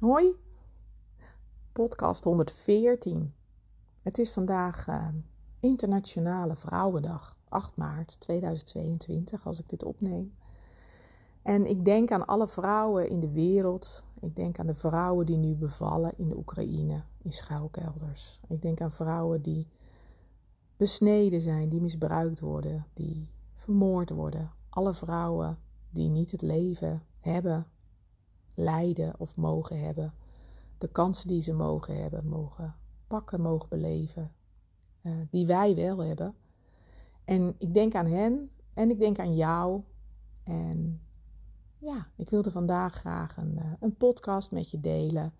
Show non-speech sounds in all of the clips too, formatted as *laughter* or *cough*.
Hoi, podcast 114. Het is vandaag uh, Internationale Vrouwendag, 8 maart 2022, als ik dit opneem. En ik denk aan alle vrouwen in de wereld. Ik denk aan de vrouwen die nu bevallen in de Oekraïne, in schuilkelders. Ik denk aan vrouwen die besneden zijn, die misbruikt worden, die vermoord worden. Alle vrouwen die niet het leven hebben lijden of mogen hebben. De kansen die ze mogen hebben, mogen pakken, mogen beleven. Uh, die wij wel hebben. En ik denk aan hen en ik denk aan jou. En ja, ik wilde vandaag graag een, uh, een podcast met je delen.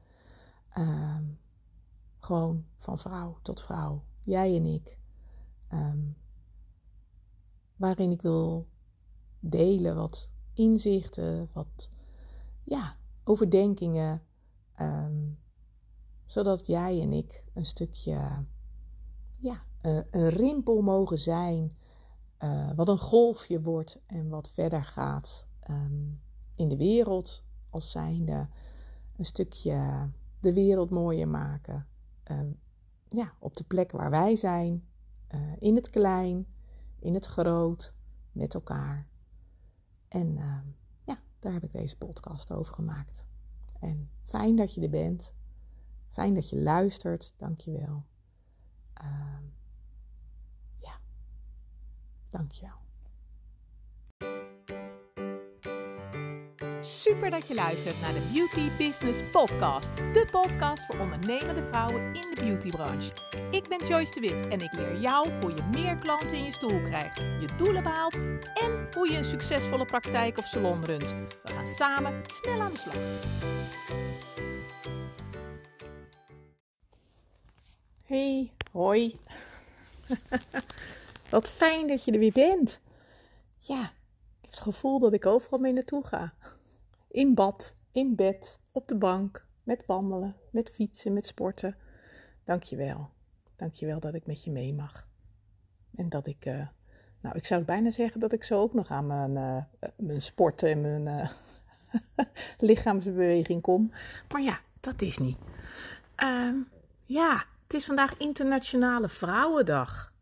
Uh, gewoon van vrouw tot vrouw. Jij en ik. Um, waarin ik wil delen wat inzichten, wat ja, overdenkingen. Um, zodat jij en ik een stukje, ja, een, een rimpel mogen zijn. Uh, wat een golfje wordt en wat verder gaat um, in de wereld. Als zijnde een stukje de wereld mooier maken. Uh, ja, op de plek waar wij zijn. Uh, in het klein, in het groot, met elkaar. En daar heb ik deze podcast over gemaakt. En fijn dat je er bent. Fijn dat je luistert. Dank je wel. Uh, ja, dank Super dat je luistert naar de Beauty Business Podcast. De podcast voor ondernemende vrouwen in de beautybranche. Ik ben Joyce de Wit en ik leer jou hoe je meer klanten in je stoel krijgt, je doelen behaalt en hoe je een succesvolle praktijk of salon runt. We gaan samen snel aan de slag. Hey, hoi. *laughs* Wat fijn dat je er weer bent. Ja, ik heb het gevoel dat ik overal mee naartoe ga. In bad, in bed, op de bank, met wandelen, met fietsen, met sporten. Dank je wel. Dank je wel dat ik met je mee mag. En dat ik, uh, nou, ik zou bijna zeggen dat ik zo ook nog aan mijn, uh, mijn sporten en mijn *laughs* lichaamsbeweging kom. Maar ja, dat is niet. Uh, ja, het is vandaag Internationale Vrouwendag.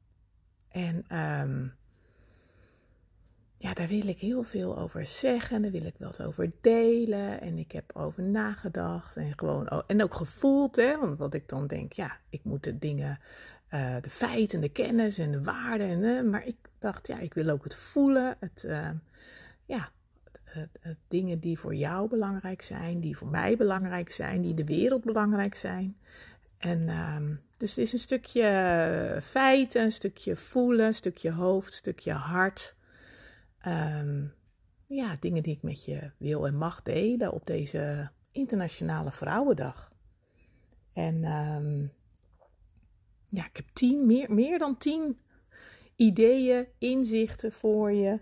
En um, ja, daar wil ik heel veel over zeggen. Daar wil ik wat over delen. En ik heb over nagedacht. En gewoon en ook gevoeld. Hè? Want wat ik dan denk, ja, ik moet de dingen, uh, de feiten, de kennis en de waarden. En, uh, maar ik dacht, ja, ik wil ook het voelen. Het, uh, ja, dingen die voor jou belangrijk zijn. Die voor mij belangrijk zijn. Die de wereld belangrijk zijn. En um, dus het is een stukje feiten, een stukje voelen, een stukje hoofd, een stukje hart. Um, ja, dingen die ik met je wil en mag delen op deze Internationale Vrouwendag. En um, ja, ik heb tien, meer, meer dan tien ideeën, inzichten voor je.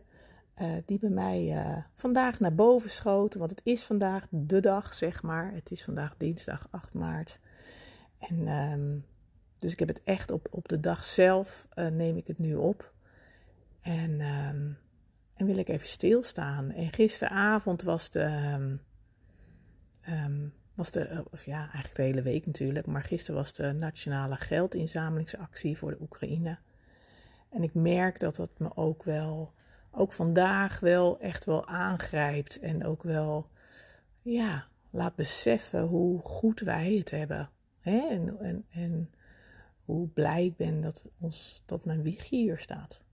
Uh, die bij mij uh, vandaag naar boven schoten. Want het is vandaag de dag, zeg maar. Het is vandaag dinsdag 8 maart. En um, dus ik heb het echt op, op de dag zelf, uh, neem ik het nu op. En um, en wil ik even stilstaan. En gisteravond was de, um, um, was de, of ja, eigenlijk de hele week natuurlijk, maar gisteren was de nationale geldinzamelingsactie voor de Oekraïne. En ik merk dat dat me ook wel, ook vandaag wel echt wel aangrijpt en ook wel, ja, laat beseffen hoe goed wij het hebben. En, en, en hoe blij ik ben dat, ons, dat mijn wieg hier staat.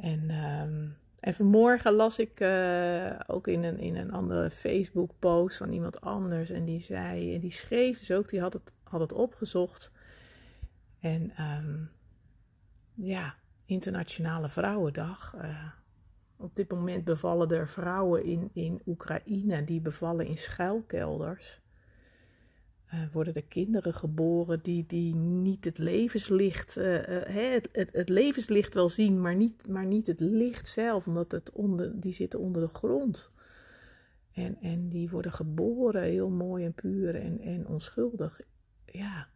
En um, en vanmorgen las ik uh, ook in een, in een andere Facebook-post van iemand anders. En die zei, en die schreef dus ook, die had het, had het opgezocht. En um, ja, Internationale Vrouwendag. Uh, op dit moment bevallen er vrouwen in, in Oekraïne die bevallen in schuilkelders worden er kinderen geboren die, die niet het levenslicht, uh, uh, het, het, het, levenslicht wel zien, maar niet, maar niet het licht zelf, omdat het onder, die zitten onder de grond. En, en die worden geboren heel mooi en puur en, en onschuldig. Ja,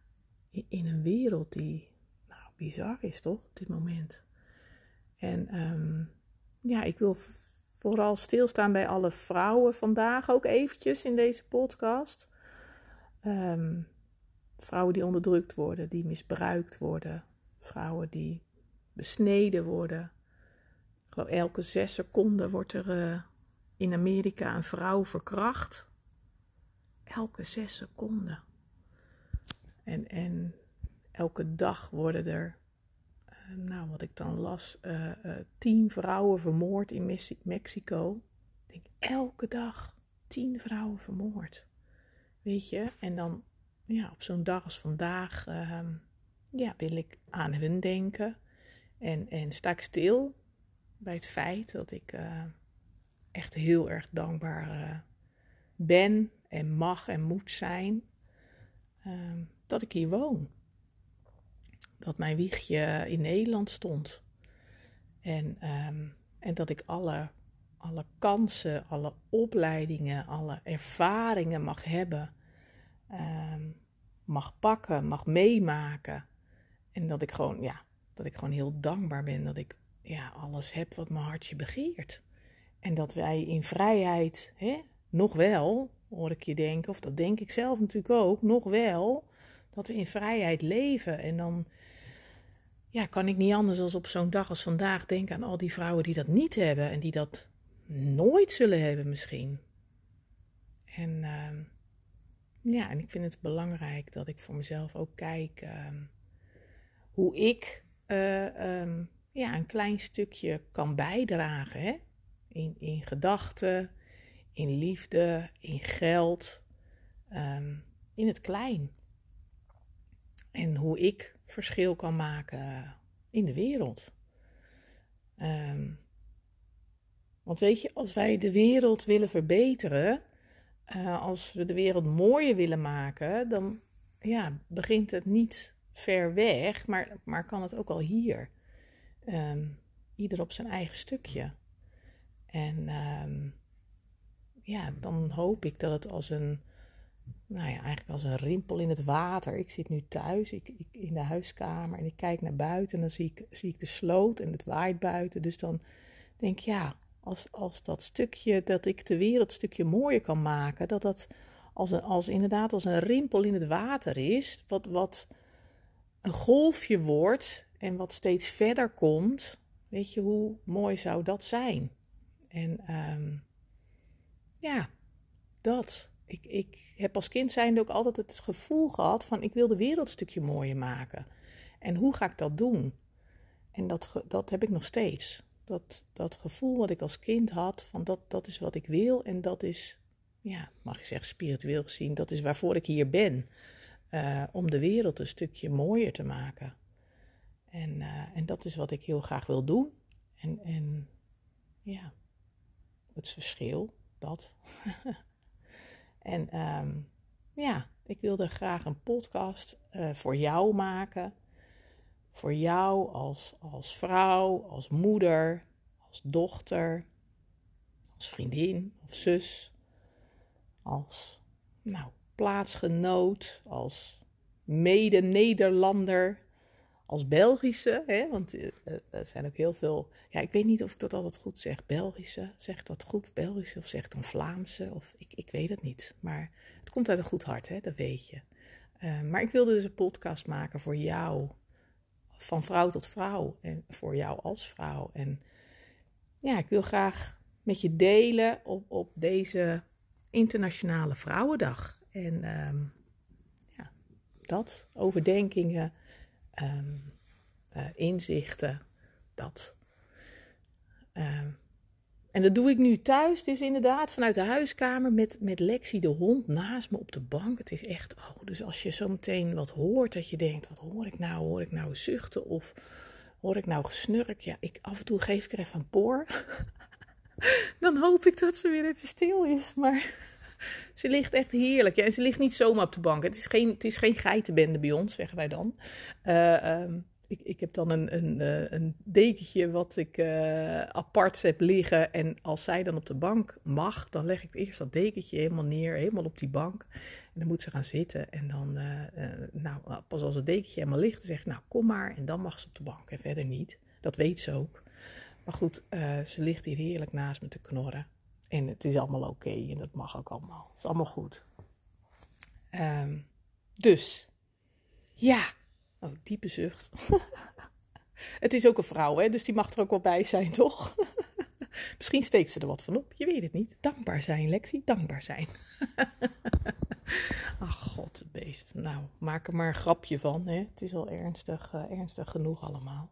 in, een wereld die nou, bizar is, toch, op dit moment. En um, ja, ik wil vooral stilstaan bij alle vrouwen vandaag ook eventjes in deze podcast Ehm, vrouwen die onderdrukt worden, die misbruikt worden. Vrouwen die besneden worden. Ik geloof elke zes seconden wordt er uh, in Amerika een vrouw verkracht. Elke zes seconden. En, en elke dag worden er, uh, nou wat ik dan las, uh, tien vrouwen vermoord in Mexico. Denk elke dag tien vrouwen vermoord. En dan ja, op zo'n dag als vandaag ehm, ja, wil ik aan hun denken. En, en sta ik stil bij het feit dat ik uh, echt heel erg dankbaar uh, ben en mag en moet zijn uh, dat ik hier woon. Dat mijn wiegje in Nederland stond. En, um, en dat ik alle, alle kansen, alle opleidingen, alle ervaringen mag hebben um, mag pakken, mag meemaken. En dat ik gewoon, ja, dat ik gewoon heel dankbaar ben dat ik ja, alles heb wat mijn hartje begeert. En dat wij in vrijheid, hè, nog wel, hoor ik je denken, of dat denk ik zelf natuurlijk ook, nog wel, dat we in vrijheid leven. En dan ja, kan ik niet anders dan op zo'n dag als vandaag denken aan al die vrouwen die dat niet hebben en die dat nooit zullen hebben misschien. En uh, ja, en ik vind het belangrijk dat ik voor mezelf ook kijk ehm, hoe ik uh, um, ja, een klein stukje kan bijdragen. Hè? In, in gedachten, in liefde, in geld, um, in het klein. En hoe ik verschil kan maken in de wereld. want weet je, als wij de wereld willen verbeteren, uh, als we de wereld mooier willen maken, dan ja, begint het niet ver weg, maar, maar kan het ook al hier. Um, ieder op zijn eigen stukje. En um, ja, dan hoop ik dat het als een, nou ja, eigenlijk als een rimpel in het water. Ik zit nu thuis ik, ik, in de huiskamer en ik kijk naar buiten en dan zie ik, zie ik de sloot en het waait buiten. Dus dan denk ik, ja, als, als dat stukje, dat ik de wereld stukje mooier kan maken, dat dat als, een, als inderdaad als een rimpel in het water is, wat, wat een golfje wordt en wat steeds verder komt, weet je, hoe mooi zou dat zijn? En um, ja, dat. Ik, ik heb als kind zijnde ook altijd het gevoel gehad van ik wil de wereld een stukje mooier maken. En hoe ga ik dat doen? En dat, dat heb ik nog steeds. Dat, dat gevoel wat ik als kind had, van dat, dat is wat ik wil en dat is, ja, mag je zeggen spiritueel gezien, dat is waarvoor ik hier ben. Uh, om de wereld een stukje mooier te maken. En, uh, en dat is wat ik heel graag wil doen. En, en ja, het verschil, dat. *laughs* en um, ja, ik wilde graag een podcast uh, voor jou maken voor jou als, als vrouw, als moeder, als dochter, als vriendin of zus, als nou, plaatsgenoot, als mede-Nederlander, als Belgische, hè, want uh, er zijn ook heel veel, ja, ik weet niet of ik dat altijd goed zeg, Belgische, zegt dat goed, Belgische of zegt dan Vlaamse, of ik, ik weet het niet, maar het komt uit een goed hart, hè, dat weet je. Uh, maar ik wilde dus een podcast maken voor jou, van vrouw tot vrouw en voor jou als vrouw. En ja, ik wil graag met je delen op, op deze Internationale Vrouwendag. En um, ja, dat, overdenkingen, um, inzichten, dat. Um, en dat doe ik nu thuis, dus inderdaad vanuit de huiskamer met, met Lexi de hond naast me op de bank. Het is echt, oh, dus als je zo meteen wat hoort, dat je denkt, wat hoor ik nou? Hoor ik nou zuchten of hoor ik nou gesnurk? Ja, ik, af en toe geef ik er even een poor. *laughs* Dan hoop ik dat ze weer even stil is, maar *laughs* ze ligt echt heerlijk. Ja, en ze ligt niet zomaar op de bank. Het is geen, het is geen geitenbende bij ons, zeggen wij dan. Uh, ik, ik heb dan een, een, eh, een dekentje wat ik uh, apart heb liggen. En als zij dan op de bank mag, dan leg ik eerst dat dekentje helemaal neer, helemaal op die bank. En dan moet ze gaan zitten. En dan, uh, nou, pas als het dekentje helemaal ligt, dan zeg ik, nou, kom maar. En dan mag ze op de bank en verder niet. Dat weet ze ook. Maar goed, ze ligt hier heerlijk naast me te knorren. En het is allemaal oké en dat mag ook allemaal. Het is allemaal goed. Ehm, dus, ja. Oh, diepe zucht. *laughs* het is ook een vrouw, hè? Dus die mag er ook wel bij zijn, toch? *laughs* Misschien steekt ze er wat van op. Je weet het niet. Dankbaar zijn, Lexi. Dankbaar zijn. *laughs* Ach, god, beest. Nou, maak er maar een grapje van. Hè? Het is al ernstig, uh, ernstig genoeg allemaal.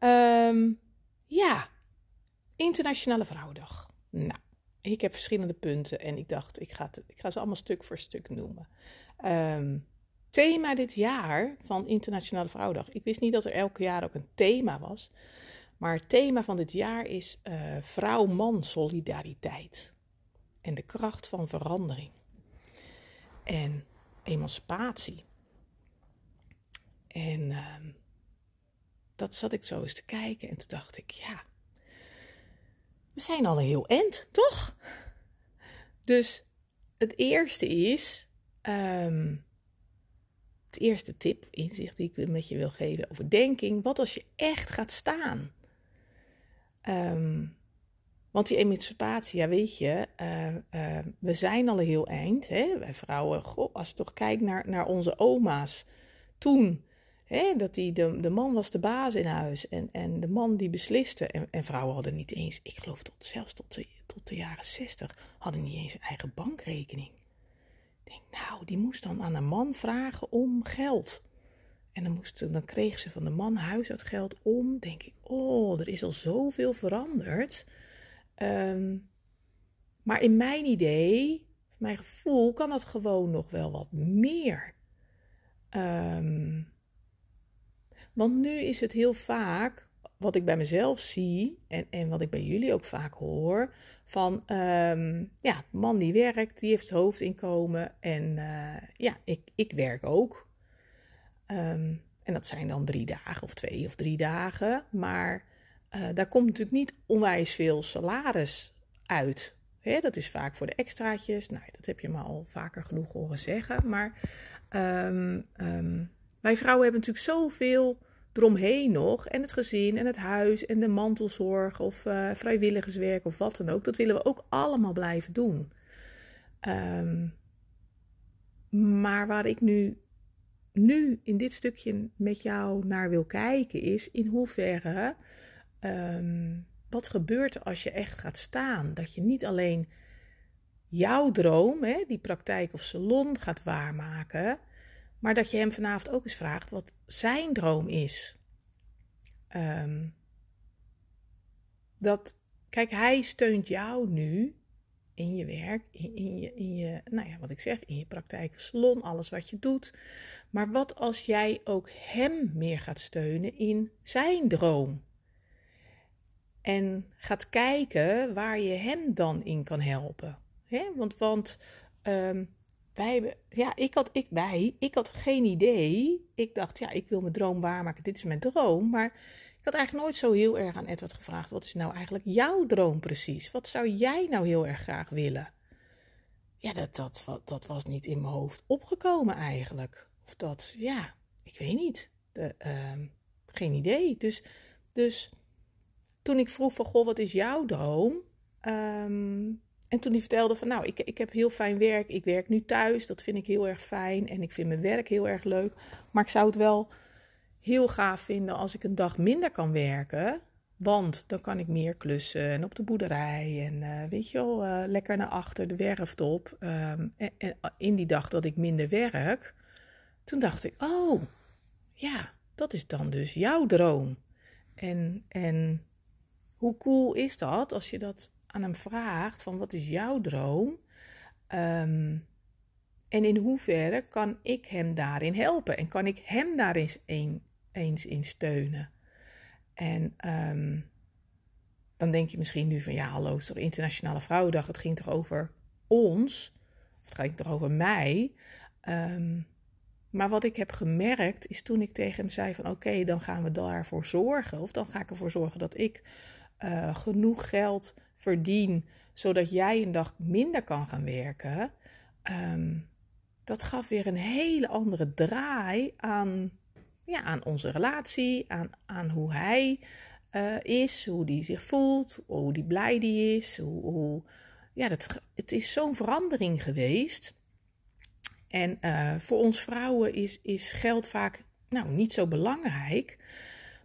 Um, ja, Internationale Vrouwendag. Nou, ik heb verschillende punten en ik dacht, ik ga, ik ga ze allemaal stuk voor stuk noemen. Um, thema dit jaar van Internationale Vrouwendag. Ik wist niet dat er elk jaar ook een thema was. Maar het thema van dit jaar is uh, vrouw-man solidariteit. En de kracht van verandering. En emancipatie. En uh, dat zat ik zo eens te kijken en toen dacht ik, ja, we zijn al een heel end, toch? Dus het eerste is, um, het eerste tip, inzicht die ik met je wil geven, overdenking. Wat als je echt gaat staan? Um, want die emancipatie, ja weet je, uh, uh, we zijn al een heel eind. Hè? Wij vrouwen, goh, als je toch kijkt naar, naar onze oma's toen. Hè, dat die, de, de man was de baas in huis en, en de man die besliste. En, en vrouwen hadden niet eens, ik geloof tot, zelfs tot de, tot de jaren zestig, hadden niet eens een eigen bankrekening. Denk, nou, die moest dan aan een man vragen om geld. En dan, moest, dan kreeg ze van de man huishoudgeld om. Denk ik, oh, er is al zoveel veranderd. Um, maar in mijn idee, mijn gevoel, kan dat gewoon nog wel wat meer. Um, want nu is het heel vaak, wat ik bij mezelf zie en, en wat ik bij jullie ook vaak hoor, van um, ja, man die werkt, die heeft hoofdinkomen en uh, ja, ik, ik werk ook. Um, en dat zijn dan drie dagen of twee of drie dagen, maar uh, daar komt natuurlijk niet onwijs veel salaris uit. Hè, dat is vaak voor de extraatjes. Nou, dat heb je me al vaker genoeg horen zeggen. Maar um, wij vrouwen hebben natuurlijk zoveel eromheen nog. En het gezin en het huis en de mantelzorg of uh, vrijwilligerswerk of wat dan ook. Dat willen we ook allemaal blijven doen. Um, maar waar ik nu, nu in dit stukje met jou naar wil kijken is in hoeverre um, wat gebeurt er als je echt gaat staan? Dat je niet alleen jouw droom, hè, die praktijk of salon, gaat waarmaken, maar dat je hem vanavond ook eens vraagt wat zijn droom is. Um, dat, kijk, hij steunt jou nu in je werk, in, je, in je, nou ja, wat ik zeg, in je praktijk salon, alles wat je doet. Maar wat als jij ook hem meer gaat steunen in zijn droom? En gaat kijken waar je hem dan in kan helpen. He? Want, want um, ja, ik had, ik, wij, ik had geen idee. Ik dacht, ja, ik wil mijn droom waarmaken. Dit is mijn droom. Maar ik had eigenlijk nooit zo heel erg aan Edward gevraagd. Wat is nou eigenlijk jouw droom precies? Wat zou jij nou heel erg graag willen? Ja, dat, dat, dat was niet in mijn hoofd opgekomen eigenlijk. Of dat, ja, ik weet niet. De, uh, geen idee. Dus, dus toen ik vroeg van, goh, wat is jouw droom? Um, en toen hij vertelde van, nou, ik, ik heb heel fijn werk. Ik werk nu thuis, dat vind ik heel erg fijn. En ik vind mijn werk heel erg leuk. Maar ik zou het wel heel gaaf vinden als ik een dag minder kan werken. Want dan kan ik meer klussen en op de boerderij. En uh, weet je wel, uh, lekker naar achter de werft op. Um, en, en in die dag dat ik minder werk, toen dacht ik, oh, ja, dat is dan dus jouw droom. En, en hoe cool is dat als je dat hem vraagt van wat is jouw droom? Um, en in hoeverre kan ik hem daarin helpen? En kan ik hem daar eens, een, eens in steunen? En um, dan denk je misschien nu van ja, hallo, het toch Internationale Vrouwendag? Het ging toch over ons? Of het ging toch over mij? Um, maar wat ik heb gemerkt is toen ik tegen hem zei van oké, dan gaan we daarvoor zorgen. Of dan ga ik ervoor zorgen dat ik uh, genoeg geld verdien, zodat jij een dag minder kan gaan werken. Um, dat gaf weer een hele andere draai aan, ja, aan onze relatie, aan, aan hoe hij uh, is, hoe die zich voelt, hoe die blij die is. Hoe, hoe ja, dat, het is zo'n verandering geweest. En uh, voor ons vrouwen is, is geld vaak nou, niet zo belangrijk,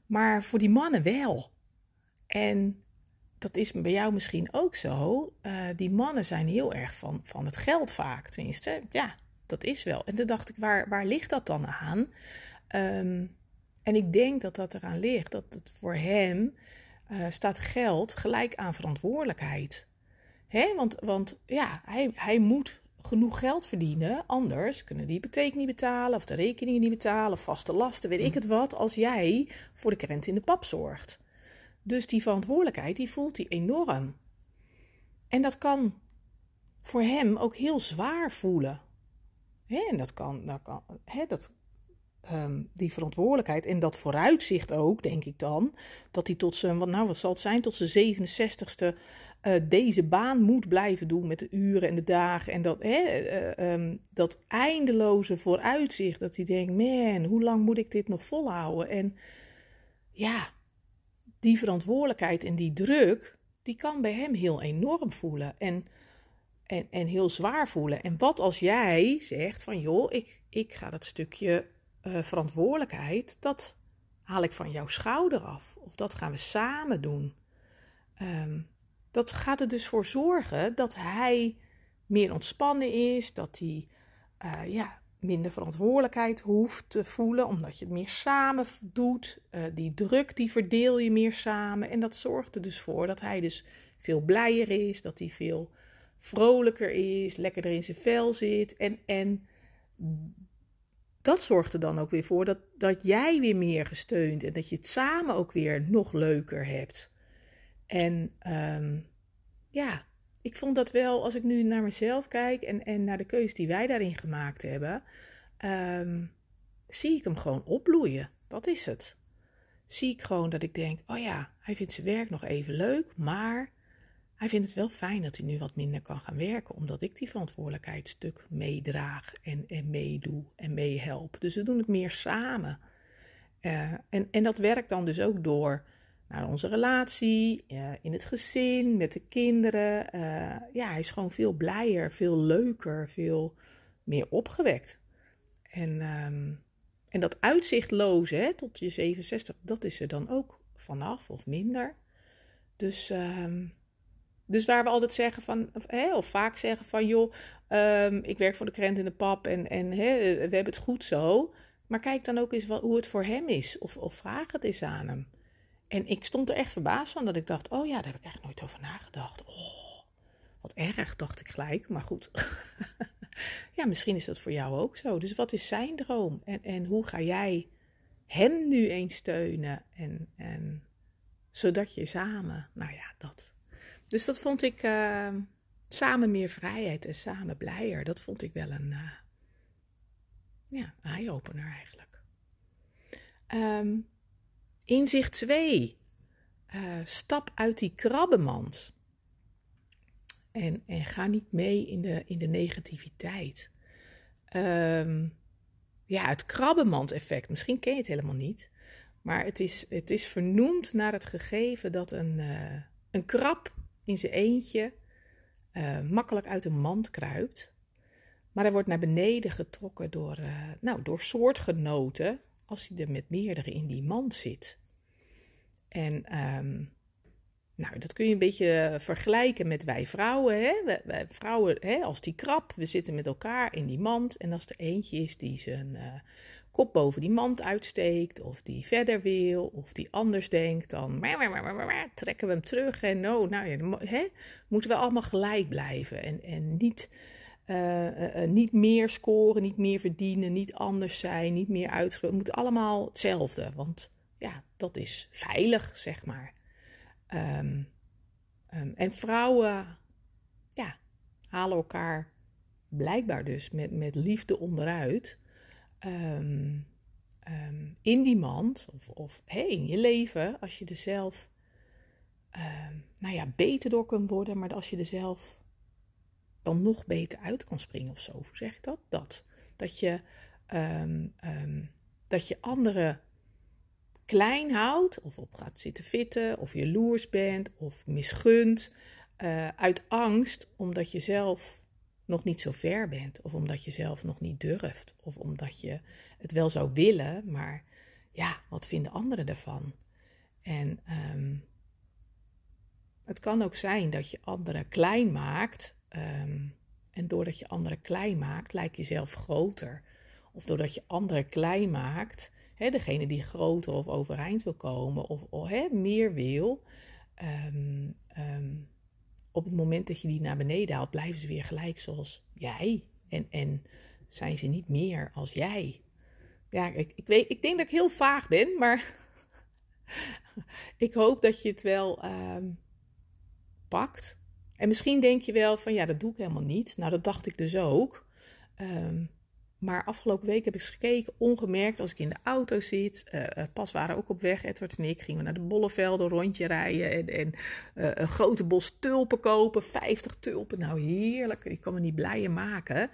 maar voor die mannen wel. En dat is bij jou misschien ook zo. Uh, die mannen zijn heel erg van, van het geld vaak. Tenminste, ja, dat is wel. En toen dacht ik, waar, waar ligt dat dan aan? Um, en ik denk dat dat eraan ligt dat het voor hem uh, staat geld gelijk aan verantwoordelijkheid. Hè? Want, want ja, hij, hij moet genoeg geld verdienen. Anders kunnen die hypotheek niet betalen, of de rekeningen niet betalen, of vaste lasten, weet ik het wat, als jij voor de krent in de pap zorgt. Dus die verantwoordelijkheid, die voelt hij enorm. En dat kan voor hem ook heel zwaar voelen. Hè? En dat kan, dat kan hè, dat, um, die verantwoordelijkheid en dat vooruitzicht ook, denk ik dan, dat hij tot zijn, wat, nou, wat zal het zijn, tot zijn 67ste uh, deze baan moet blijven doen met de uren en de dagen. En dat, hè, uh, um, dat eindeloze vooruitzicht, dat hij denkt, man, hoe lang moet ik dit nog volhouden? En ja, die verantwoordelijkheid en die druk, die kan bij hem heel enorm voelen. En, en, en heel zwaar voelen. En wat als jij zegt van joh, ik, ik ga dat stukje uh, verantwoordelijkheid, dat haal ik van jouw schouder af. Of dat gaan we samen doen. Um, dat gaat er dus voor zorgen dat hij meer ontspannen is, dat hij uh, ja, minder verantwoordelijkheid hoeft te voelen, omdat je het meer samen doet. Uh, die druk die verdeel je meer samen. En dat zorgt er dus voor dat hij dus veel blijer is, dat hij veel vrolijker is, lekkerder in zijn vel zit. En, en dat zorgt er dan ook weer voor dat, dat jij weer meer gesteund en dat je het samen ook weer nog leuker hebt. En um, ja, ik vond dat wel, als ik nu naar mezelf kijk en, en naar de keuze die wij daarin gemaakt hebben, um, zie ik hem gewoon opbloeien. Dat is het. Zie ik gewoon dat ik denk, oh ja, hij vindt zijn werk nog even leuk, maar hij vindt het wel fijn dat hij nu wat minder kan gaan werken, omdat ik die verantwoordelijkheidsstuk meedraag en, en meedoe en meehelp. Dus we doen het meer samen. Uh, en, en dat werkt dan dus ook door naar onze relatie, uh, in het gezin, met de kinderen. Uh, ja, hij is gewoon veel blijer, veel leuker, veel meer opgewekt. En, um, en dat uitzichtloze hè, tot je 67, dat is er dan ook vanaf of minder. Dus um, dus waar we altijd zeggen van, of, hè, of vaak zeggen van, joh, um, ik werk voor de krent in de pap en, en hè, we hebben het goed zo. Maar kijk dan ook eens wat, hoe het voor hem is, of, of vraag het eens aan hem. En ik stond er echt verbaasd van dat ik dacht, oh ja, daar heb ik eigenlijk nooit over nagedacht. Oh, wat erg, dacht ik gelijk, maar goed. *laughs* ja, misschien is dat voor jou ook zo. Dus wat is zijn droom? En, en hoe ga jij hem nu eens steunen? En, en zodat je samen, nou ja, dat dus dat vond ik uh, samen meer vrijheid en samen blijer. Dat vond ik wel een uh, ja, eye-opener eigenlijk. Um, inzicht 2. Uh, eh, stap uit die krabbenmand. En, en ga niet mee in de, in de negativiteit. Um, ja, het krabbenmand-effect. Misschien ken je het helemaal niet. Maar het is, het is vernoemd naar het gegeven dat een, uh, een krab in zijn eentje uh, makkelijk uit een mand kruipt. Maar hij wordt naar beneden getrokken door, nou, door soortgenoten als hij er met meerdere in die mand zit. En um, nou, dat kun je een beetje vergelijken met wij vrouwen. Hè? Wij, vrouwen, hè, als die krab, we zitten met elkaar in die mand. En als er eentje is die zijn uh, kop boven die mand uitsteekt, of die verder wil, of die anders denkt, dan trekken we hem terug. En no, nou ja, hè, moeten we allemaal gelijk blijven. En, en niet, uh, uh, niet meer scoren, niet meer verdienen, niet anders zijn, niet meer uitschrijven. We moeten allemaal hetzelfde, want ja, dat is veilig, zeg maar. Um, um, en vrouwen, ja, halen elkaar blijkbaar dus met, met liefde onderuit um, in die mand of, of hey, in je leven, als je er zelf nou ja, beter door kunt worden, maar als je er zelf dan nog beter uit kan springen of zo. Hoe zeg ik dat? Dat, dat je, dat je anderen klein houdt of op gaat zitten fitten of jaloers bent of misgunt uh, uit angst omdat je zelf nog niet zo ver bent, of omdat je zelf nog niet durft, of omdat je het wel zou willen, maar ja, wat vinden anderen ervan? En ehm, het kan ook zijn dat je anderen klein maakt. Ehm, en doordat je anderen klein maakt, lijkt je zelf groter. Of doordat je anderen klein maakt, hè, degene die groter of overeind wil komen of, hè, meer wil, ehm, op het moment dat je die naar beneden haalt, blijven ze weer gelijk zoals jij. En, en zijn ze niet meer als jij. Ja, ik, ik, weet, ik denk dat ik heel vaag ben, maar *laughs* ik hoop dat je het wel ehm, pakt. En misschien denk je wel van ja, dat doe ik helemaal niet. Nou, dat dacht ik dus ook. Um, maar afgelopen week heb ik gekeken, ongemerkt, als ik in de auto zit. Uh, pas waren ook op weg, Edward en ik. Gingen we naar de Bollevelden, rondje rijden. En, en uh, een grote bos tulpen kopen. 50 tulpen. Nou, heerlijk. Ik kan me niet blijer maken.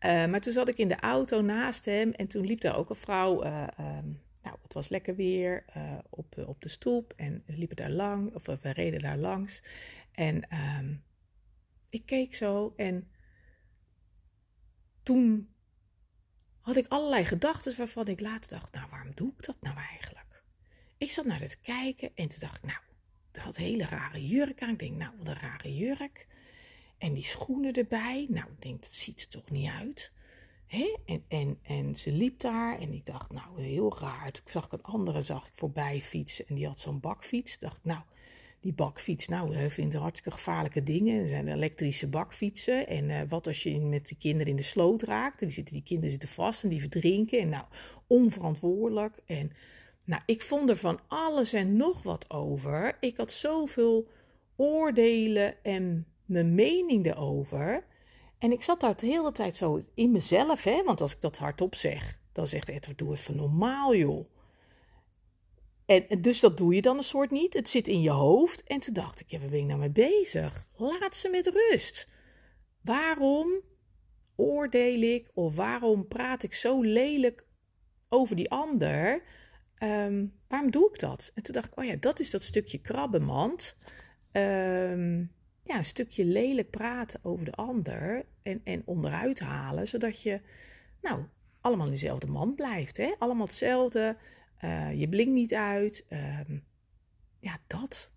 Maar toen zat ik in de auto naast hem. En toen liep daar ook een vrouw. Um, nou, het was lekker weer op, op de stoep. En we liepen daar lang, of we reden daar langs. En um, ik keek zo en toen had ik allerlei gedachten waarvan ik later dacht, nou waarom doe ik dat nou eigenlijk? Ik zat naar het kijken en toen dacht ik, nou, dat had een hele rare jurk aan. Ik denk, nou, wat een rare jurk. En die schoenen erbij. Nou, ik denk, dat ziet er toch niet uit. Hè? En, en, en ze liep daar en ik dacht, nou, heel raar. Toen zag ik een andere zag ik voorbij fietsen en die had zo'n bakfiets. Dacht, nou, die bakfiets, nou, hij vindt hartstikke gevaarlijke dingen. Er zijn elektrische bakfietsen. En uh, wat als je met de kinderen in de sloot raakt? Die, zitten, die kinderen zitten vast en die verdrinken. En nou, onverantwoordelijk. En nou, ik vond er van alles en nog wat over. Ik had zoveel oordelen en mijn mening erover. En ik zat daar de hele tijd zo in mezelf, hè. Want als ik dat hardop zeg, dan zegt Edward, doe even normaal, joh. En, dus dat doe je dan een soort niet. Het zit in je hoofd. En toen dacht ik, ja, waar ben ik nou mee bezig? Laat ze met rust. Waarom oordeel ik of waarom praat ik zo lelijk over die ander? Um, waarom doe ik dat? En toen dacht ik, oh ja, dat is dat stukje krabbenmand. Um, ja, een stukje lelijk praten over de ander en, en onderuit halen, zodat je, nou, allemaal dezelfde mand blijft. Hè? Allemaal hetzelfde. Uh, je blinkt niet uit. Um, ja, dat.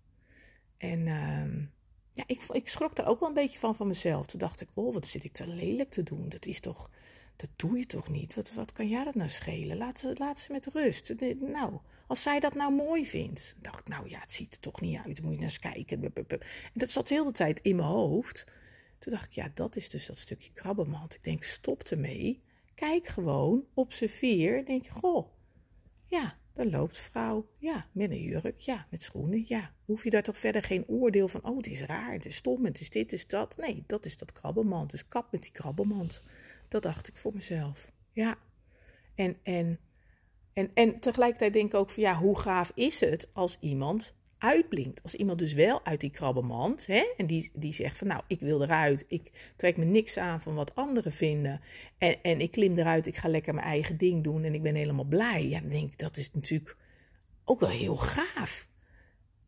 En um, ja, ik, ik schrok daar ook wel een beetje van van mezelf. Toen dacht ik, oh, wat zit ik te lelijk te doen. Dat is toch, dat doe je toch niet? Wat, wat kan jij dat nou schelen? Laat ze, laat ze met rust. Nou, als zij dat nou mooi vindt. dacht ik, nou ja, het ziet er toch niet uit. Moet je naar eens kijken. En dat zat heel de tijd in mijn hoofd. Toen dacht ik, ja, dat is dus dat stukje krabbenmand. Ik denk, stop ermee. Kijk gewoon, observeer. Denk je, goh, ja, daar loopt vrouw. Ja, met een jurk. Ja, met schoenen. Ja, hoef je daar toch verder geen oordeel van. Oh, het is raar, het is stom, het is dit, het is dat. Nee, dat is dat krabbelmand. Dus kap met die krabbelmand. Dat dacht ik voor mezelf. Ja. En, en, en, en tegelijkertijd denk ik ook van ja, hoe gaaf is het als iemand uitblinkt. Als iemand dus wel uit die krabbenmand, hè, en die, die zegt van nou, ik wil eruit, ik trek me niks aan van wat anderen vinden, en, en ik klim eruit, ik ga lekker mijn eigen ding doen en ik ben helemaal blij. Ja, dan denk ik, dat is natuurlijk ook wel heel gaaf.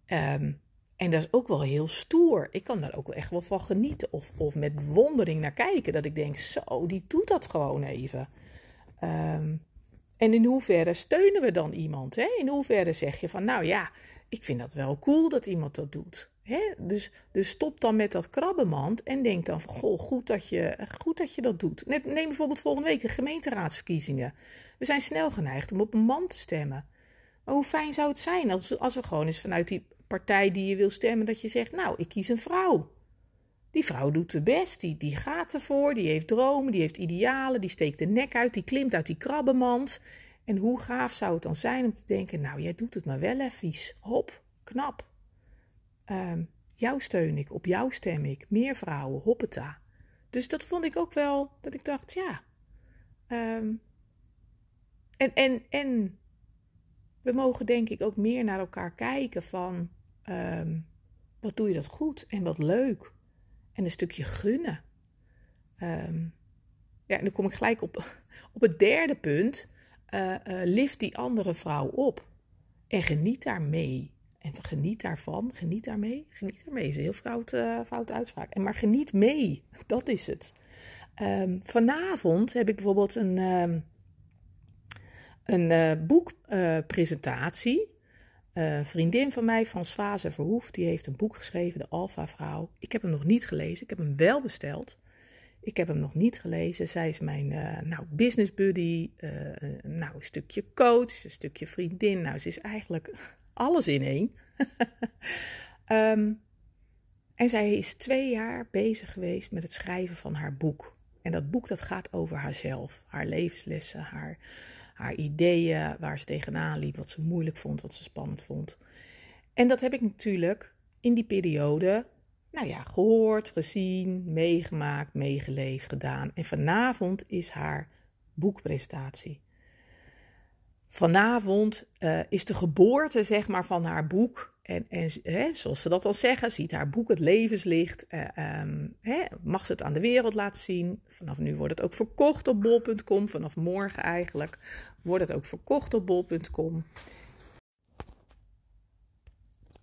Um, en dat is ook wel heel stoer. Ik kan daar ook wel echt wel van genieten. Of, of met bewondering naar kijken. Dat ik denk, zo, die doet dat gewoon even. Um, en in hoeverre steunen we dan iemand? Hè? In hoeverre zeg je van, nou ja, ik vind dat wel cool dat iemand dat doet. Hè? Dus, dus stop dan met dat krabbenmand en denk dan van, goh, goed dat je, goed dat, je dat doet. Neem bijvoorbeeld volgende week de gemeenteraadsverkiezingen. We zijn snel geneigd om op een man te stemmen. Maar hoe fijn zou het zijn als, als er gewoon eens vanuit die partij die je wil stemmen, dat je zegt, nou, ik kies een vrouw. Die vrouw doet het best, die, die gaat ervoor, die heeft dromen, die heeft idealen, die steekt de nek uit, die klimt uit die krabbenmand. En hoe gaaf zou het dan zijn om te denken, nou jij doet het maar wel even, hop, knap. Um, jou steun ik, op jou stem ik, meer vrouwen, hoppeta. Dus dat vond ik ook wel, dat ik dacht, ja. Um, en, en, en we mogen denk ik ook meer naar elkaar kijken van, um, wat doe je dat goed en wat leuk. En een stukje gunnen. Um, ja, en dan kom ik gelijk op, *laughs* op het derde punt uh, lift die andere vrouw op. En geniet daarmee. en geniet daarvan, geniet daarmee. Geniet daarmee is een heel fout, uh, foute uitspraak. En maar geniet mee, *laughs* dat is het. Ehm, vanavond heb ik bijvoorbeeld een, um, een boekpresentatie. Uh, een vriendin van mij, Françoise Verhoef, die heeft een boek geschreven, De Alpha Vrouw. Ik heb hem nog niet gelezen, ik heb hem wel besteld. Ik heb hem nog niet gelezen. Zij is mijn nou, business buddy, nou, een stukje coach, een stukje vriendin. Nou, ze is eigenlijk *laughs* alles in één. um, *laughs* en zij is twee jaar bezig geweest met het schrijven van haar boek. En dat boek dat gaat over haarzelf, haar levenslessen, haar, haar ideeën, waar ze tegenaan liep, wat ze moeilijk vond, wat ze spannend vond. En dat heb ik natuurlijk in die periode, nou ja, gehoord, gezien, meegemaakt, meegeleefd, gedaan. En vanavond is haar boekpresentatie. Vanavond uh, is de geboorte, zeg maar, van haar boek. En, en hè, zoals ze dat al zeggen, ziet haar boek het levenslicht. Uh, um, hè, mag ze het aan de wereld laten zien. Vanaf nu wordt het ook verkocht op bol.com. Vanaf morgen eigenlijk wordt het ook verkocht op bol.com.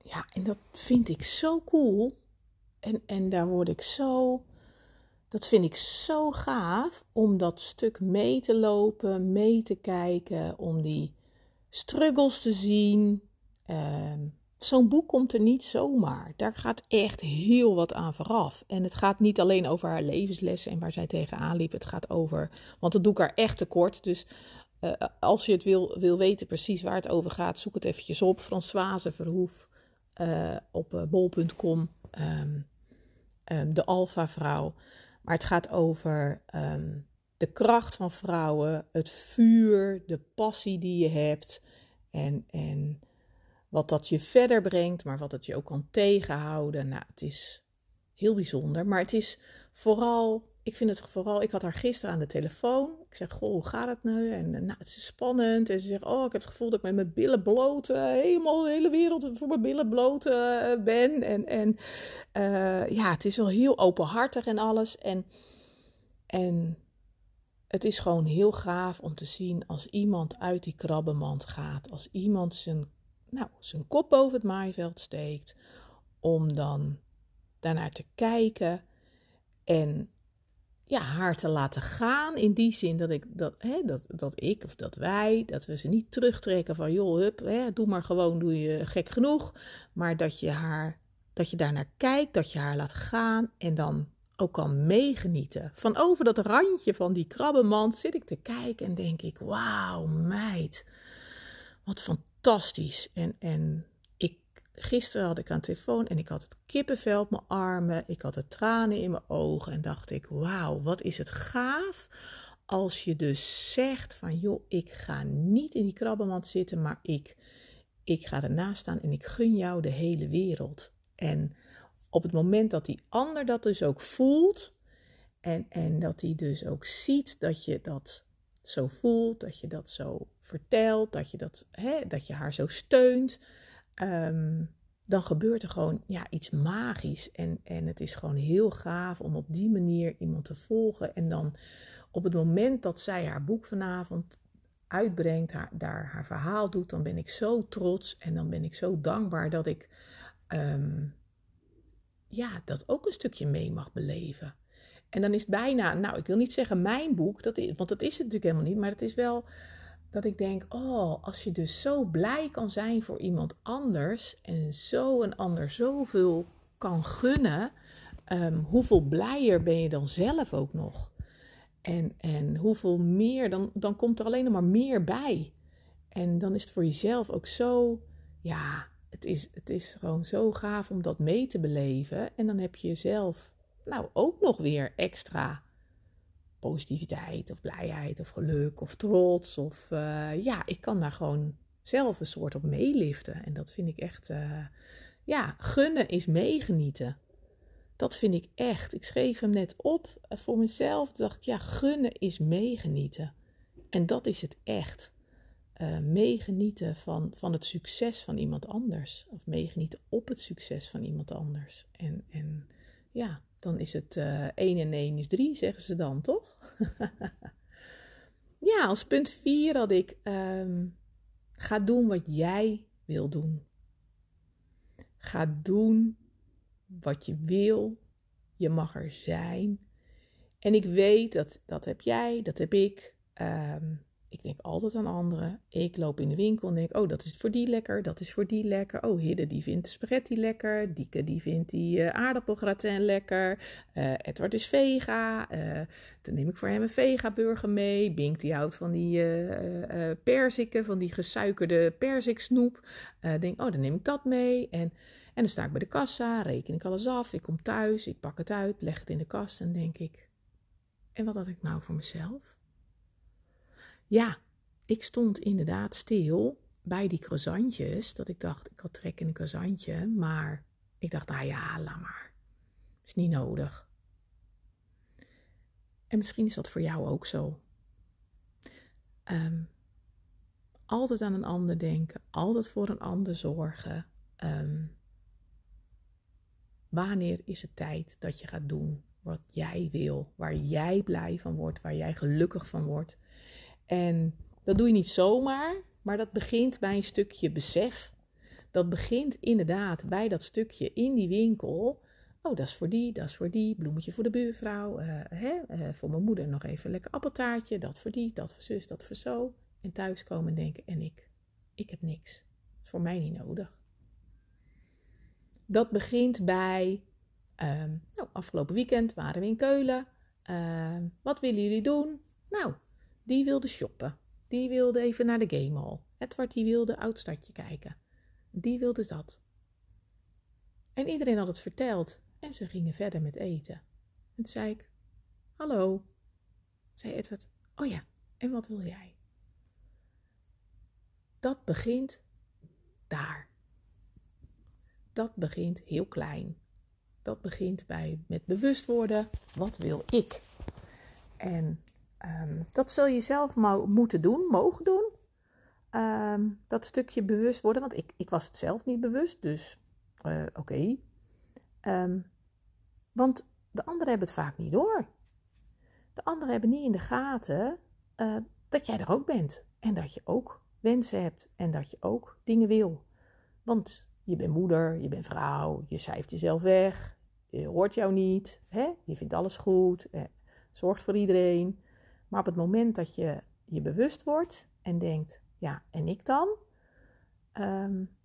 Ja, en dat vind ik zo cool. En, en daar word ik zo dat vind ik zo gaaf om dat stuk mee te lopen, mee te kijken, om die struggles te zien. Uh, Zo'n boek komt er niet zomaar. Daar gaat echt heel wat aan vooraf. En het gaat niet alleen over haar levenslessen en waar zij tegenaan liep. Het gaat over, want dat doe ik haar echt tekort. Dus uh, als je het wil, wil weten precies waar het over gaat, zoek het eventjes op. Françoise Verhoef uh, op uh, bol.com. Ehm, um, de Alpha Vrouw. Maar het gaat over um, de kracht van vrouwen, het vuur, de passie die je hebt. En, en wat dat je verder brengt, maar wat het je ook kan tegenhouden. Nou, het is heel bijzonder. Maar het is vooral ik vind het vooral, ik had haar gisteren aan de telefoon. Ik zeg, goh, hoe gaat het nu? En nou, het is spannend. En ze zegt, oh, ik heb het gevoel dat ik met mijn billen bloot, helemaal de hele wereld voor mijn billen bloot uh, ben. En, en uh, ja, het is wel heel openhartig en alles. En, en het is gewoon heel gaaf om te zien als iemand uit die krabbenmand gaat. Als iemand zijn, nou, zijn kop boven het maaiveld steekt. Om dan daarnaar te kijken en ja, haar te laten gaan. In die zin dat ik, dat, hè, dat, dat ik of dat wij, dat we ze niet terugtrekken van joh, hup, hè, doe maar gewoon, doe je gek genoeg. Maar dat je haar, dat je daarnaar kijkt, dat je haar laat gaan en dan ook kan meegenieten. Van over dat randje van die krabbenmand zit ik te kijken en denk ik, wauw meid, wat fantastisch. En, en gisteren had ik aan de telefoon en ik had het kippenvel op mijn armen. Ik had de tranen in mijn ogen en dacht ik, wauw, wat is het gaaf als je dus zegt van, joh, ik ga niet in die krabbenmand zitten, maar ik, ik ga ernaast staan en ik gun jou de hele wereld. En op het moment dat die ander dat dus ook voelt en, en dat hij dus ook ziet dat je dat zo voelt, dat je dat zo vertelt, dat je, dat, hè, dat je haar zo steunt, Ehm, dan gebeurt er gewoon ja, iets magisch. En, en het is gewoon heel gaaf om op die manier iemand te volgen. En dan op het moment dat zij haar boek vanavond uitbrengt, haar, daar haar verhaal doet, dan ben ik zo trots en dan ben ik zo dankbaar dat ik ehm, ja, dat ook een stukje mee mag beleven. En dan is het bijna, nou, ik wil niet zeggen mijn boek, dat is, want dat is het natuurlijk helemaal niet, maar het is wel dat ik denk, oh, als je dus zo blij kan zijn voor iemand anders en zo een ander zoveel kan gunnen, um, hoeveel blijer ben je dan zelf ook nog? En, en hoeveel meer, dan, dan komt er alleen nog maar meer bij. En dan is het voor jezelf ook zo, ja, het is, het is gewoon zo gaaf om dat mee te beleven. En dan heb je jezelf, nou, ook nog weer extra positiviteit of blijheid of geluk of trots. Of uh, ja, ik kan daar gewoon zelf een soort op meeliften. En dat vind ik echt, uh, ja, gunnen is meegenieten. Dat vind ik echt. Ik schreef hem net op uh, voor mezelf. dacht ik, ja, gunnen is meegenieten. En dat is het echt. meegenieten van, van het succes van iemand anders. Of meegenieten op het succes van iemand anders. En, en ja, dan is het uh, 1 en 1 is 3, zeggen ze dan, toch? *laughs* ja, als punt 4 had ik: um, ga doen wat jij wil doen. Ga doen wat je wil. Je mag er zijn. En ik weet dat dat heb jij, dat heb ik. Ehm, ik denk altijd aan anderen. Ik loop in de winkel en denk, oh, dat is voor die lekker, dat is voor die lekker. Oh, Hidde die vindt spaghetti lekker. Dieke die vindt die uh, aardappelgratin lekker. Uh, Edward is vega. Uh, dan neem ik voor hem een vega-burger mee. Bink die houdt van die perziken, van die gesuikerde perziksnoep. denk, oh, dan neem ik dat mee. En, en dan sta ik bij de kassa, reken ik alles af. Ik kom thuis, ik pak het uit, leg het in de kast en denk ik... En wat had ik nou voor mezelf? Ja, ik stond inderdaad stil bij die croissantjes. Dat ik dacht, ik had trek in een croissantje. Maar ik dacht, nou ja, laat maar. Is niet nodig. En misschien is dat voor jou ook zo. Um, altijd aan een ander denken. Altijd voor een ander zorgen. Um, wanneer is het tijd dat je gaat doen wat jij wil? Waar jij blij van wordt. Waar jij gelukkig van wordt. En dat doe je niet zomaar, maar dat begint bij een stukje besef. Dat begint inderdaad bij dat stukje in die winkel. Oh, dat is voor die, dat is voor die. Bloemetje voor de buurvrouw. Uh, hè? Uh, voor mijn moeder nog even lekker appeltaartje. Dat voor die, dat voor zus, dat voor zo. En thuiskomen en denken, en ik? Ik heb niks. Dat is voor mij niet nodig. Dat begint bij, um, nou, afgelopen weekend waren we in Keulen. Uh, wat willen jullie doen? Nou, die wilde shoppen. Die wilde even naar de game hall. Edward die wilde Oudstadje kijken. Die wilde dat. En iedereen had het verteld en ze gingen verder met eten. En zei ik, hallo, zei Edward, oh ja, en wat wil jij? Dat begint daar. Dat begint heel klein. Dat begint bij met bewust worden, wat wil ik? En Um, dat zul je zelf moeten doen, mogen doen. Um, dat stukje bewust worden, want ik, ik was het zelf niet bewust, dus uh, oké. Um, want de anderen hebben het vaak niet door. De anderen hebben niet in de gaten uh, dat jij er ook bent. En dat je ook wensen hebt en dat je ook dingen wil. Want je bent moeder, je bent vrouw, je cijft jezelf weg, je hoort jou niet, hè? je vindt alles goed, eh, zorgt voor iedereen. Maar op het moment dat je je bewust wordt en denkt, ja, en ik dan? Um,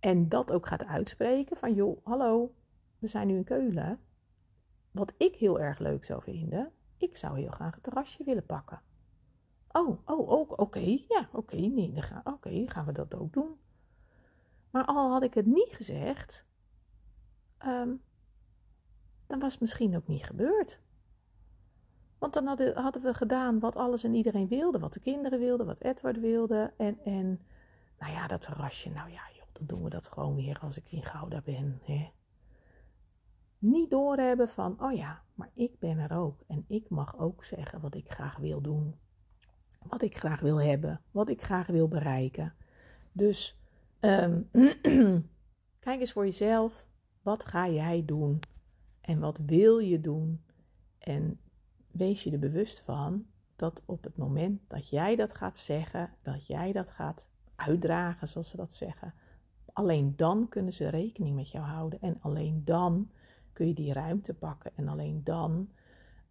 en dat ook gaat uitspreken van, joh, hallo, we zijn nu in Keulen. Wat ik heel erg leuk zou vinden, ik zou heel graag het terrasje willen pakken. Oh, oh, oké, ja, oké, okay, nee, dan gaan, oké, gaan we dat ook doen. Maar al had ik het niet gezegd, um, dan was het misschien ook niet gebeurd. Want dan hadden, we gedaan wat alles en iedereen wilde. Wat de kinderen wilden, wat Edward wilde. En, en nou ja, dat terrasje, nou ja, joh, dan doen we dat gewoon weer als ik in Gouda ben. Hè. Niet doorhebben van, oh ja, maar ik ben er ook. En ik mag ook zeggen wat ik graag wil doen. Wat ik graag wil hebben. Wat ik graag wil bereiken. Dus um, *clears throat* kijk eens voor jezelf. Wat ga jij doen? En wat wil je doen? En wees je er bewust van dat op het moment dat jij dat gaat zeggen, dat jij dat gaat uitdragen, zoals ze dat zeggen, alleen dan kunnen ze rekening met jou houden. En alleen dan kun je die ruimte pakken. En alleen dan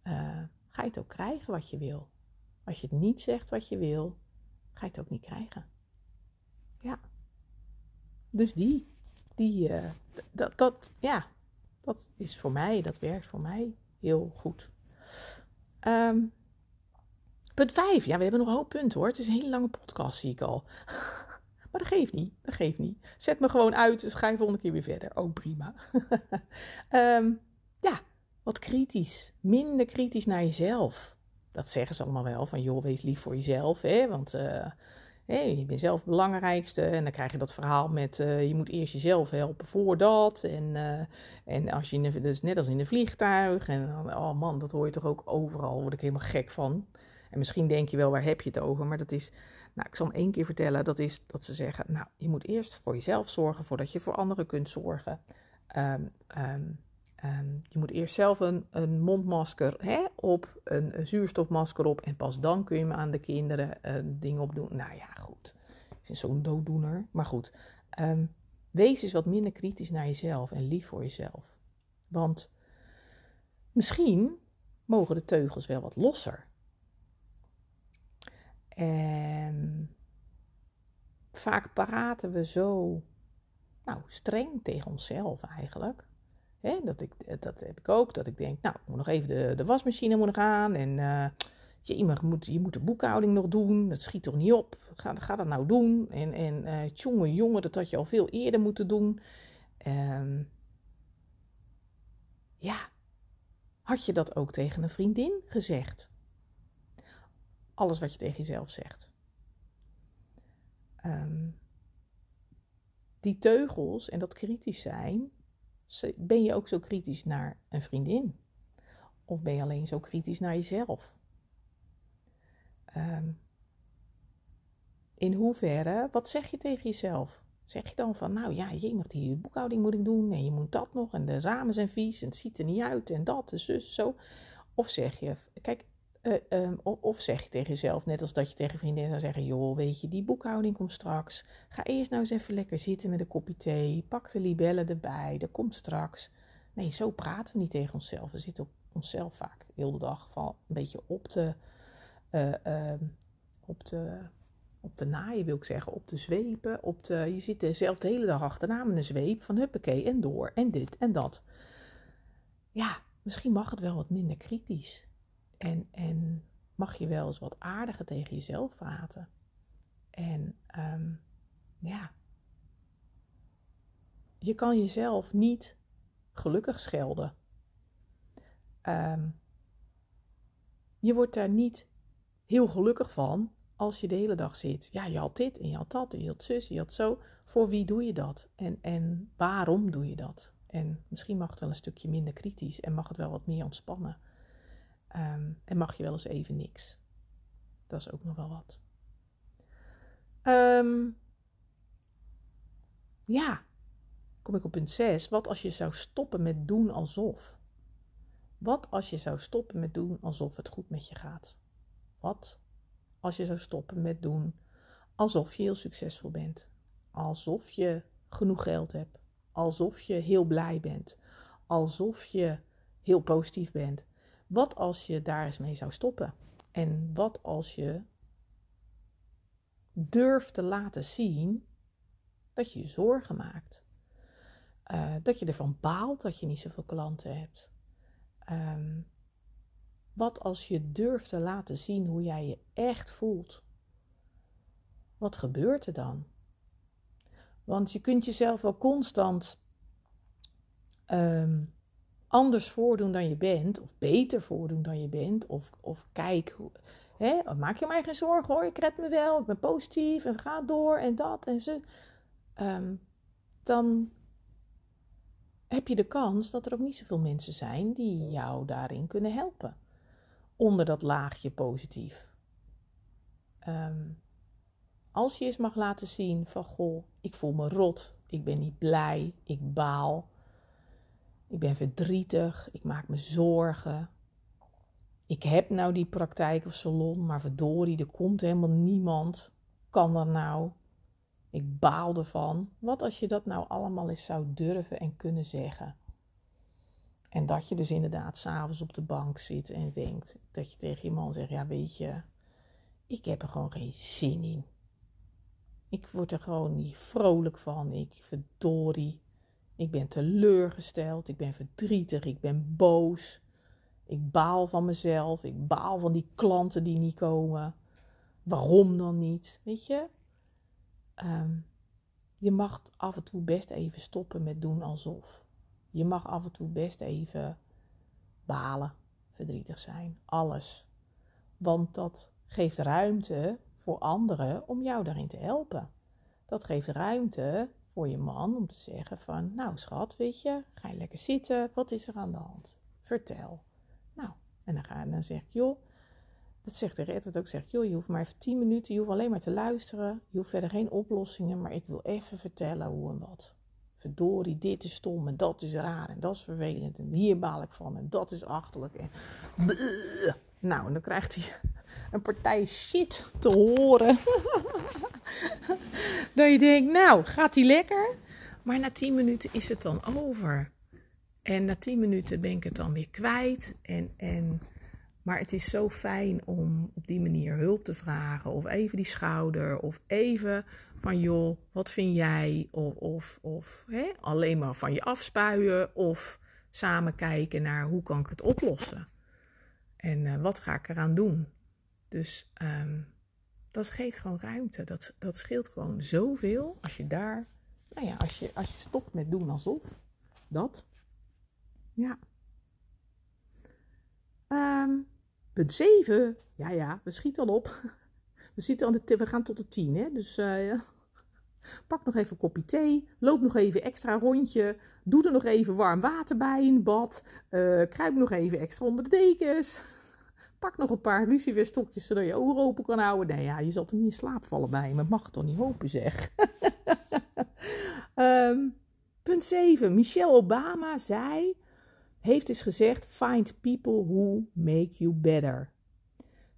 uh, ga je het ook krijgen wat je wil. Als je het niet zegt wat je wil, ga je het ook niet krijgen. Ja. Dus die, die, uh, dat, dat, ja, dat is voor mij, dat werkt voor mij heel goed. Um, punt 5. Ja, we hebben nog een hoop punten hoor. Het is een hele lange podcast, zie ik al. *laughs* maar dat geeft niet. Dat geeft niet. Zet me gewoon uit, dus ga je volgende keer weer verder. Ook oh, prima. um, *laughs* ja, wat kritisch. Minder kritisch naar jezelf. Dat zeggen ze allemaal wel. Van joh, wees lief voor jezelf. Hè? Want uh, hey, je bent zelf het belangrijkste. En dan krijg je dat verhaal met uh, je moet eerst jezelf helpen voordat. En, uh, en als je de, dus net als in een vliegtuig. En oh man, dat hoor je toch ook overal. Word ik helemaal gek van. En misschien denk je wel, waar heb je het over? Maar dat is, nou, ik zal hem één keer vertellen. Dat is dat ze zeggen, nou, je moet eerst voor jezelf zorgen voordat je voor anderen kunt zorgen. Um, Um, je moet eerst zelf een, een mondmasker hè, op, een, zuurstofmasker op. En pas dan kun je me aan de kinderen een ding op doen. Nou ja, goed. Het is zo'n dooddoener. Maar goed. Um, Wees eens wat minder kritisch naar jezelf en lief voor jezelf. Want misschien mogen de teugels wel wat losser. En vaak praten we zo nou, streng tegen onszelf eigenlijk. Dat, ik, dat heb ik ook, dat ik denk, nou, ik moet nog even de, de wasmachine moet gaan en uh, je, moet, je moet de boekhouding nog doen, dat schiet toch niet op. Ga, ga dat nou doen. En, en uh, jongen, jongen, dat had je al veel eerder moeten doen. Um, ja, had je dat ook tegen een vriendin gezegd? Alles wat je tegen jezelf zegt. Um, die teugels en dat kritisch zijn, ben je ook zo kritisch naar een vriendin? Of ben je alleen zo kritisch naar jezelf? Um, in hoeverre, wat zeg je tegen jezelf? Zeg je dan van, nou ja, je moet die boekhouding moet ik doen en je moet dat nog en de ramen zijn vies en het ziet er niet uit en dat en zus, zo. Of zeg je, kijk, uh, um, of zeg je tegen jezelf, net als dat je tegen vrienden zou zeggen, joh, weet je, die boekhouding komt straks. Ga eerst nou eens even lekker zitten met een kopje thee, pak de libellen erbij, dat komt straks. Nee, zo praten we niet tegen onszelf. We zitten op onszelf vaak de hele dag van een beetje op te, uh, uh, op te op de naaien wil ik zeggen, op de zwepen, op de, je zit er zelf de hele dag achterna met een zweep van huppakee en door en dit en dat. Ja, misschien mag het wel wat minder kritisch. En, en mag je wel eens wat aardiger tegen jezelf praten. En um, ja, je kan jezelf niet gelukkig schelden. Um, je wordt daar niet heel gelukkig van als je de hele dag zit. Ja, je had dit en je had dat en je had zus, je had zo. Voor wie doe je dat? En, en waarom doe je dat? En misschien mag het wel een stukje minder kritisch en mag het wel wat meer ontspannen. Um, en mag je wel eens even niks. Dat is ook nog wel wat. Um, ja, kom ik op punt 6. Wat als je zou stoppen met doen alsof? Wat als je zou stoppen met doen alsof het goed met je gaat? Wat als je zou stoppen met doen alsof je heel succesvol bent? Alsof je genoeg geld hebt? Alsof je heel blij bent? Alsof je heel positief bent? Wat als je daar eens mee zou stoppen? En wat als je durft te laten zien dat je je zorgen maakt? Uh, dat je ervan baalt dat je niet zoveel klanten hebt? Um, wat als je durft te laten zien hoe jij je echt voelt? Wat gebeurt er dan? Want je kunt jezelf wel constant um, anders voordoen dan je bent, of beter voordoen dan je bent, of, of kijk, hè, maak je mij geen zorgen hoor, ik red me wel, ik ben positief en ga door en dat en zo. Um, dan heb je de kans dat er ook niet zoveel mensen zijn die jou daarin kunnen helpen. Onder dat laagje positief. Um, als je eens mag laten zien van goh, ik voel me rot, ik ben niet blij, ik baal, ik ben verdrietig, ik maak me zorgen. Ik heb nou die praktijk of salon, maar verdorie, er komt helemaal niemand. Kan dat nou? Ik baal ervan. Wat als je dat nou allemaal eens zou durven en kunnen zeggen? En dat je dus inderdaad s'avonds op de bank zit en denkt dat je tegen iemand zegt: Ja, weet je, ik heb er gewoon geen zin in. Ik word er gewoon niet vrolijk van. Ik verdorie. Ik ben teleurgesteld, ik ben verdrietig, ik ben boos. Ik baal van mezelf, ik baal van die klanten die niet komen. Waarom dan niet? Weet je? Um, je mag af en toe best even stoppen met doen alsof. Je mag af en toe best even balen, verdrietig zijn, alles. Want dat geeft ruimte voor anderen om jou daarin te helpen. Dat geeft ruimte voor je man om te zeggen van, nou schat, weet je, ga je lekker zitten, wat is er aan de hand? Vertel. Nou, en dan, ga, dan zeg ik, joh, dat zegt de Edward ook, zegt, joh, je hoeft maar even tien minuten, je hoeft alleen maar te luisteren, je hoeft verder geen oplossingen, maar ik wil even vertellen hoe en wat. Verdorie, dit is stom en dat is raar en dat is vervelend en hier baal ik van en dat is achterlijk. En nou, en dan krijgt hij een partij shit te horen. *laughs* dat je denkt, nou, gaat hij lekker? Maar na tien minuten is het dan over. En na tien minuten ben ik het dan weer kwijt. En, en, maar het is zo fijn om op die manier hulp te vragen. Of even die schouder. Of even van joh, wat vind jij? Of, of, of hè, alleen maar van je afspuien. Of samen kijken naar hoe kan ik het oplossen. En uh, wat ga ik eraan doen? Dus um, dat geeft gewoon ruimte. Dat, dat scheelt gewoon zoveel als je daar, nou ja, als je, als je stopt met doen alsof. Dat. Ja. Um, punt 7. Ja, ja, we schieten al op. *laughs* We, zitten aan de we gaan tot de 10, hè? Dus uh, *laughs* pak nog even een kopje thee. Loop nog even extra rondje. Doe er nog even warm water bij in het bad. Uh, kruip nog even extra onder de dekens. Pak nog een paar luciferstokjes zodat je ogen open kan houden. Nee, ja, je zal toch niet in slaap vallen bij me. Mag toch niet hopen, zeg. um, *laughs* punt 7. Michelle Obama zei, heeft eens gezegd: Find people who make you better.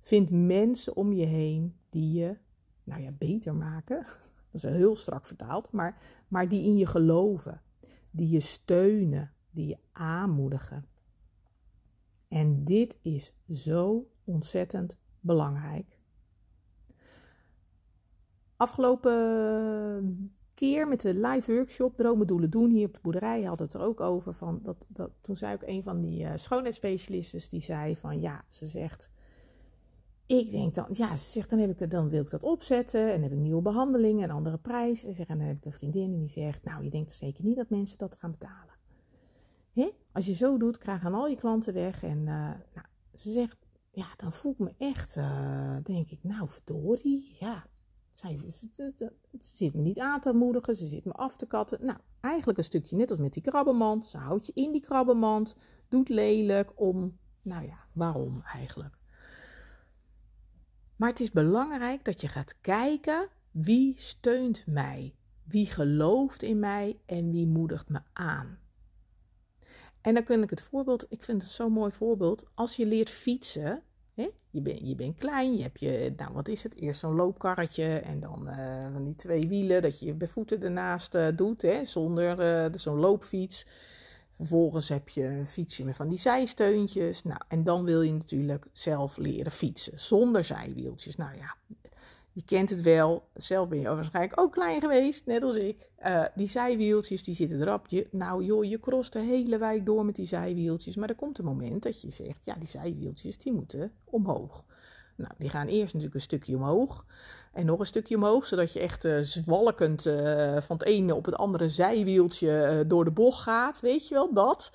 Vind mensen om je heen die je, nou ja, beter maken. *laughs* Dat is heel strak vertaald, maar, maar die in je geloven, die je steunen, die je aanmoedigen. En dit is zo ontzettend belangrijk. Afgelopen keer met de live workshop Dromen Doelen Doen hier op de boerderij had het er ook over. Van dat, dat, toen zei ook een van die uh, schoonheidsspecialisten die zei van ja, ze zegt. Ik denk dan, ja, ze zegt dan, heb ik, dan wil ik dat opzetten en heb ik nieuwe behandelingen en andere prijzen. Ze en dan heb ik een vriendin en die zegt, nou, je denkt zeker niet dat mensen dat gaan betalen. Als je zo doet, krijgen al je klanten weg. En uh, nou, ze zegt, ja, dan voel ik me echt, uh, denk ik, nou verdorie, ja. Ze, ze, zit me niet aan te moedigen, ze zit me af te katten. Nou, eigenlijk een stukje net als met die krabbenmand. Ze houdt je in die krabbenmand, doet lelijk om, nou ja, waarom eigenlijk? Maar het is belangrijk dat je gaat kijken wie steunt mij, wie gelooft in mij en wie moedigt me aan. En dan kun ik het voorbeeld, ik vind het zo'n mooi voorbeeld, als je leert fietsen, hè, je, bent je bent klein, je hebt je, nou wat is het, eerst zo'n loopkarretje en dan uh, van die twee wielen, dat je je voeten ernaast uh, doet, hè, zonder uh, zo'n loopfiets. Vervolgens heb je een fietsje met van die zijsteuntjes. Nou, en dan wil je natuurlijk zelf leren fietsen, zonder zijwieltjes. Nou ja, je kent het wel. Zelf ben je waarschijnlijk ook klein geweest, net als ik. Uh, die zijwieltjes, die zitten erop. Je, nou joh, je crost de hele wijk door met die zijwieltjes. Maar er komt een moment dat je zegt, ja, die zijwieltjes, die moeten omhoog. Nou, die gaan eerst natuurlijk een stukje omhoog. En nog een stukje omhoog, zodat je echt uh, zwalkend uh, van het ene op het andere zijwieltje uh, door de bocht gaat. Weet je wel, dat.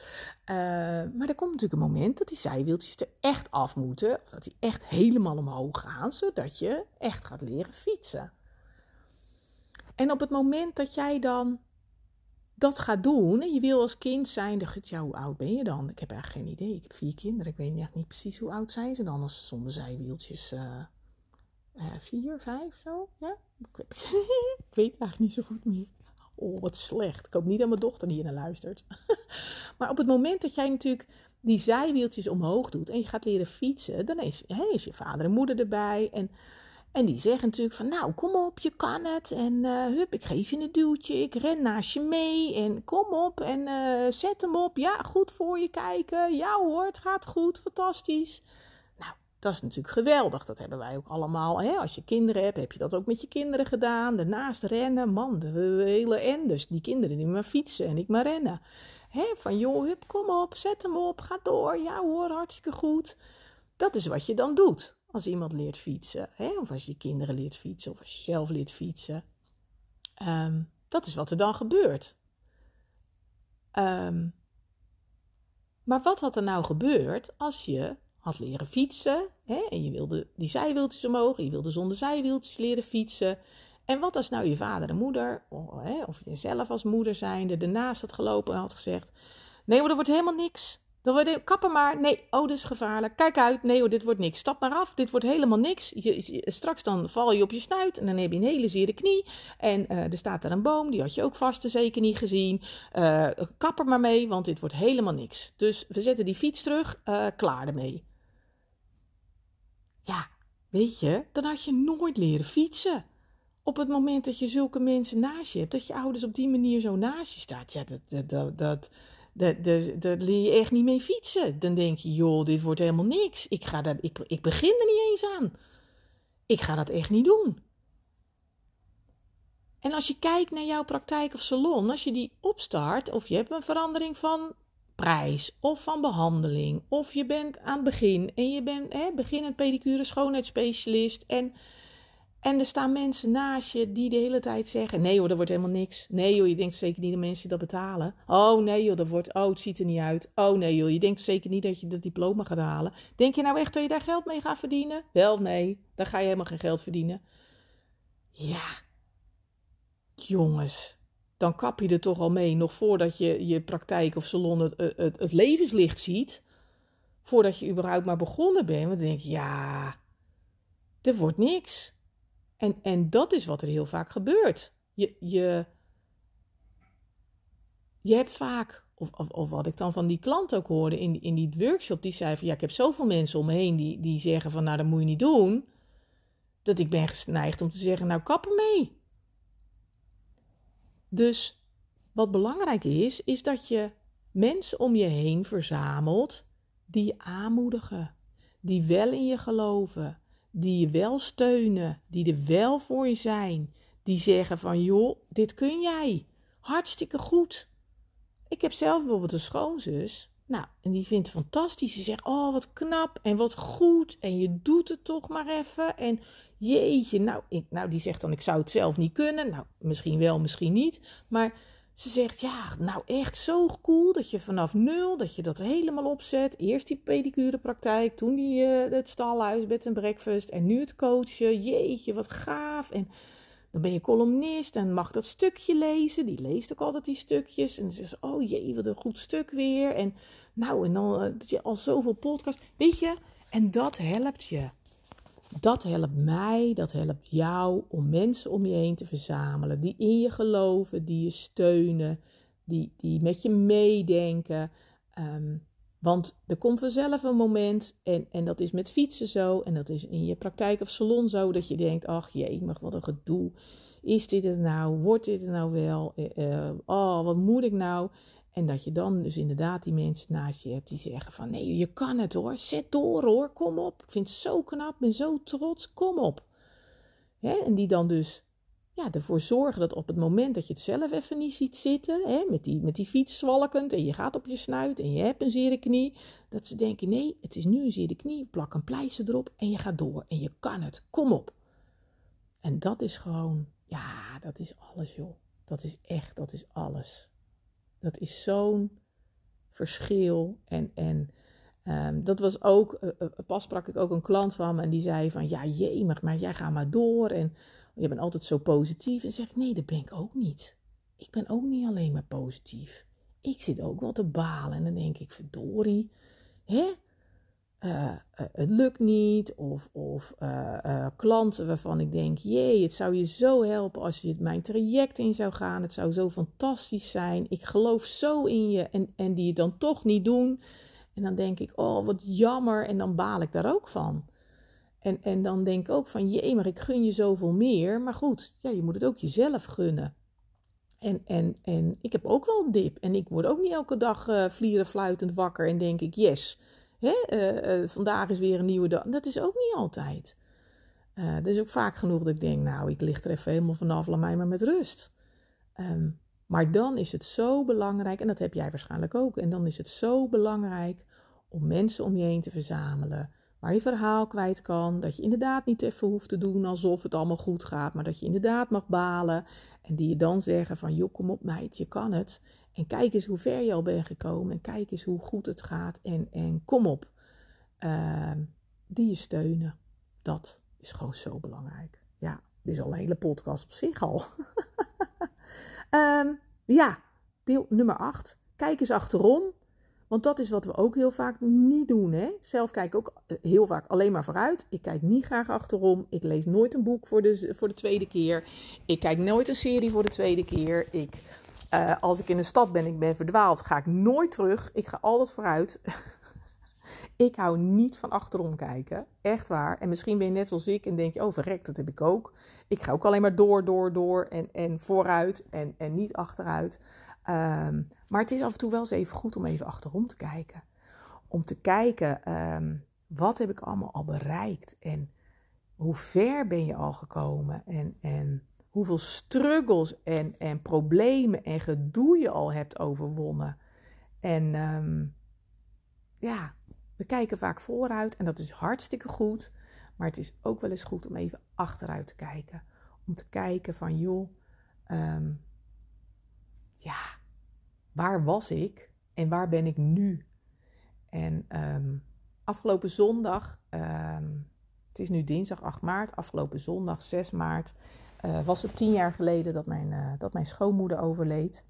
maar er komt natuurlijk een moment dat die zijwieltjes er echt af moeten. Of dat die echt helemaal omhoog gaan, zodat je echt gaat leren fietsen. En op het moment dat jij dan dat gaat doen, en je wil als kind zijn, de ja, hoe oud ben je dan? Ik heb eigenlijk geen idee. Ik heb vier kinderen. Ik weet echt niet precies hoe oud zijn ze dan als ze zonder zijwieltjes uh, vier, vijf zo. Ja? *laughs* ik weet eigenlijk niet zo goed meer. Oh, wat slecht. Ik hoop niet dat mijn dochter hier naar luistert. *laughs* maar op het moment dat jij natuurlijk die zijwieltjes omhoog doet en je gaat leren fietsen, dan is, hè, is je vader en moeder erbij. En, en die zeggen natuurlijk van, nou, kom op, je kan het. En uh, hup, ik geef je een duwtje, ik ren naast je mee. En kom op en uh, zet hem op. Ja, goed voor je kijken. Ja hoor, het gaat goed, fantastisch. Dat is natuurlijk geweldig. Dat hebben wij ook allemaal. Hè? Als je kinderen hebt, heb je dat ook met je kinderen gedaan. Daarnaast rennen, man, de hele enders. Die kinderen die maar fietsen en ik maar rennen. Hè? Van joh, hup, kom op, zet hem op, ga door. Ja hoor, hartstikke goed. Dat is wat je dan doet als iemand leert fietsen. Hè? Of als je kinderen leert fietsen, of als je zelf leert fietsen. Um, dat is wat er dan gebeurt. Um, maar wat had er nou gebeurd als je had leren fietsen. En je wilde die zijwieltjes omhoog. Je wilde zonder zijwieltjes leren fietsen. En wat als nou je vader en moeder, of, hè, of jezelf als moeder zijnde, ernaast had gelopen en had gezegd: Nee, maar dat wordt helemaal niks. Dan wordt kappen maar. Nee, oh, dit is gevaarlijk. Kijk uit. Nee hoor, dit wordt niks. Stap maar af. Dit wordt helemaal niks. Je, straks dan val je op je snuit en dan heb je een hele zere knie. En uh, er staat daar een boom, die had je ook vast en zeker niet gezien. Uh, kap er maar mee, want dit wordt helemaal niks. Dus we zetten die fiets terug, uh, klaar ermee. Weet je, dan had je nooit leren fietsen. op het moment dat je zulke mensen naast je hebt, dat je ouders op die manier zo naast je staat, ja, dat, dat, dat, dat leer je echt niet mee fietsen. Dan denk je, joh, dit wordt helemaal niks. Ik, ga dat, ik, ik begin er niet eens aan. Ik ga dat echt niet doen. En als je kijkt naar jouw praktijk of salon, als je die opstart, of je hebt een verandering van prijs of van behandeling, of je bent aan het begin en je bent hè, beginnend pedicure schoonheidsspecialist en, en er staan mensen naast je die de hele tijd zeggen, nee hoor, dat wordt helemaal niks. Nee joh, je denkt zeker niet dat mensen dat betalen. Oh nee joh, dat wordt, oh het ziet er niet uit. Oh nee joh, je denkt zeker niet dat je dat diploma gaat halen. Denk je nou echt dat je daar geld mee gaat verdienen? Wel nee, daar ga je helemaal geen geld verdienen. Ja, jongens, dan kap je er toch al mee, nog voordat je je praktijk of salon het, het, het levenslicht ziet. Voordat je überhaupt maar begonnen bent. Want dan denk je, ja, er wordt niks. En, en dat is wat er heel vaak gebeurt. Je, je, je hebt vaak, of, of, of wat ik dan van die klant ook hoorde in, in die workshop, die zei van ja, ik heb zoveel mensen om me heen die, die zeggen van nou, dat moet je niet doen. Dat ik ben geneigd om te zeggen, nou, kap mee. Dus wat belangrijk is, is dat je mensen om je heen verzamelt die je aanmoedigen, die wel in je geloven, die je wel steunen, die er wel voor je zijn, die zeggen van joh, dit kun jij. Hartstikke goed. Ik heb zelf bijvoorbeeld een schoonzus. Nou, en die vindt het fantastisch. Ze zegt, oh, wat knap en wat goed. En je doet het toch maar even. En jeetje, nou, ik, nou, die zegt dan, ik zou het zelf niet kunnen. Nou, misschien wel, misschien niet. Maar ze zegt, ja, nou echt zo cool dat je vanaf nul, dat je dat helemaal opzet. Eerst die pedicurepraktijk, toen die, uh, het stalhuis, bed en breakfast en nu het coachen. Jeetje, wat gaaf. En dan ben je columnist en mag dat stukje lezen. Die leest ook altijd die stukjes. En dan zegt ze, oh jee, wat een goed stuk weer. En nou, en dan uh, je al zoveel podcast. Weet je, en dat helpt je. Dat helpt mij, dat helpt jou om mensen om je heen te verzamelen die in je geloven, die je steunen, die, die met je meedenken. Um, want er komt vanzelf een moment, en, en dat is met fietsen zo, en dat is in je praktijk of salon zo, dat je denkt: ach jee, mag wat een gedoe. Is dit het nou? Wordt dit het nou wel? Uh, oh, wat moet ik nou? En dat je dan dus inderdaad die mensen naast je hebt die zeggen van nee, je kan het hoor, zet door hoor, kom op. Ik vind het zo knap, ben zo trots, kom op. en die dan dus ja, ervoor zorgen dat op het moment dat je het zelf even niet ziet zitten, met, die, met die fiets zwalkend en je gaat op je snuit en je hebt een zere knie, dat ze denken nee, het is nu een zere knie, plak een pleister erop en je gaat door en je kan het, kom op. En dat is gewoon, ja, dat is alles joh. Dat is echt, dat is alles. Dat is zo'n verschil. En, en um, dat was ook, uh, pas sprak ik ook een klant van me en die zei van, ja jee, maar, jij gaat maar door en je bent altijd zo positief. En zeg ik, nee, dat ben ik ook niet. Ik ben ook niet alleen maar positief. Ik zit ook wel te balen en dan denk ik, verdorie, hè? Uh, het lukt niet. Of, of uh, klanten waarvan ik denk: jee, het zou je zo helpen als je mijn traject in zou gaan. Het zou zo fantastisch zijn. Ik geloof zo in je. En, en die het dan toch niet doen. En dan denk ik: oh, wat jammer. En dan baal ik daar ook van. En, en dan denk ik ook van: jee, maar ik gun je zoveel meer. Maar goed, ja, je moet het ook jezelf gunnen. En, en, en ik heb ook wel een dip. En ik word ook niet elke dag vlieren fluitend wakker en denk ik: yes Hè? Uh, vandaag is weer een nieuwe dag. Dat is ook niet altijd. Uh, er is ook vaak genoeg dat ik denk, nou, ik lig er even helemaal vanaf, laat mij maar met rust. Um, maar dan is het zo belangrijk, en dat heb jij waarschijnlijk ook, en dan is het zo belangrijk om mensen om je heen te verzamelen, waar je verhaal kwijt kan, dat je inderdaad niet even hoeft te doen alsof het allemaal goed gaat, maar dat je inderdaad mag balen en die je dan zeggen van, joh, kom op meid, je kan het. En kijk eens hoe ver je al bent gekomen. En kijk eens hoe goed het gaat. En, en kom op. Uh, die je steunen. Dat is gewoon zo belangrijk. Ja, dit is al een hele podcast op zich al. um, *laughs* ja, deel nummer 8. Kijk eens achterom. Want dat is wat we ook heel vaak niet doen. Hè? Zelf kijk ik ook eh, heel vaak alleen maar vooruit. Ik kijk niet graag achterom. Ik lees nooit een boek voor de, voor de tweede keer. Ik kijk nooit een serie voor de tweede keer. Ik uh, als ik in de stad ben, ik ben verdwaald, ga ik nooit terug. Ik ga altijd vooruit. *laughs* Ik hou niet van achterom kijken. Echt waar. En misschien ben je net zoals ik en denk je, oh verrek, dat heb ik ook. Ik ga ook alleen maar door, door, door en, en vooruit en, en niet achteruit. Ehm, maar het is af en toe wel eens even goed om even achterom te kijken. Om te kijken, ehm, wat heb ik allemaal al bereikt? En hoe ver ben je al gekomen? En, en hoeveel struggles en, en problemen en gedoe je al hebt overwonnen. En ehm, ja, we kijken vaak vooruit en dat is hartstikke goed. Maar het is ook wel eens goed om even achteruit te kijken. Om te kijken van, joh, ehm, ja, waar was ik en waar ben ik nu? En ehm, afgelopen zondag, het is nu dinsdag 8 maart, afgelopen zondag 6 maart, uh, was het tien jaar geleden dat mijn, uh, dat mijn schoonmoeder overleed.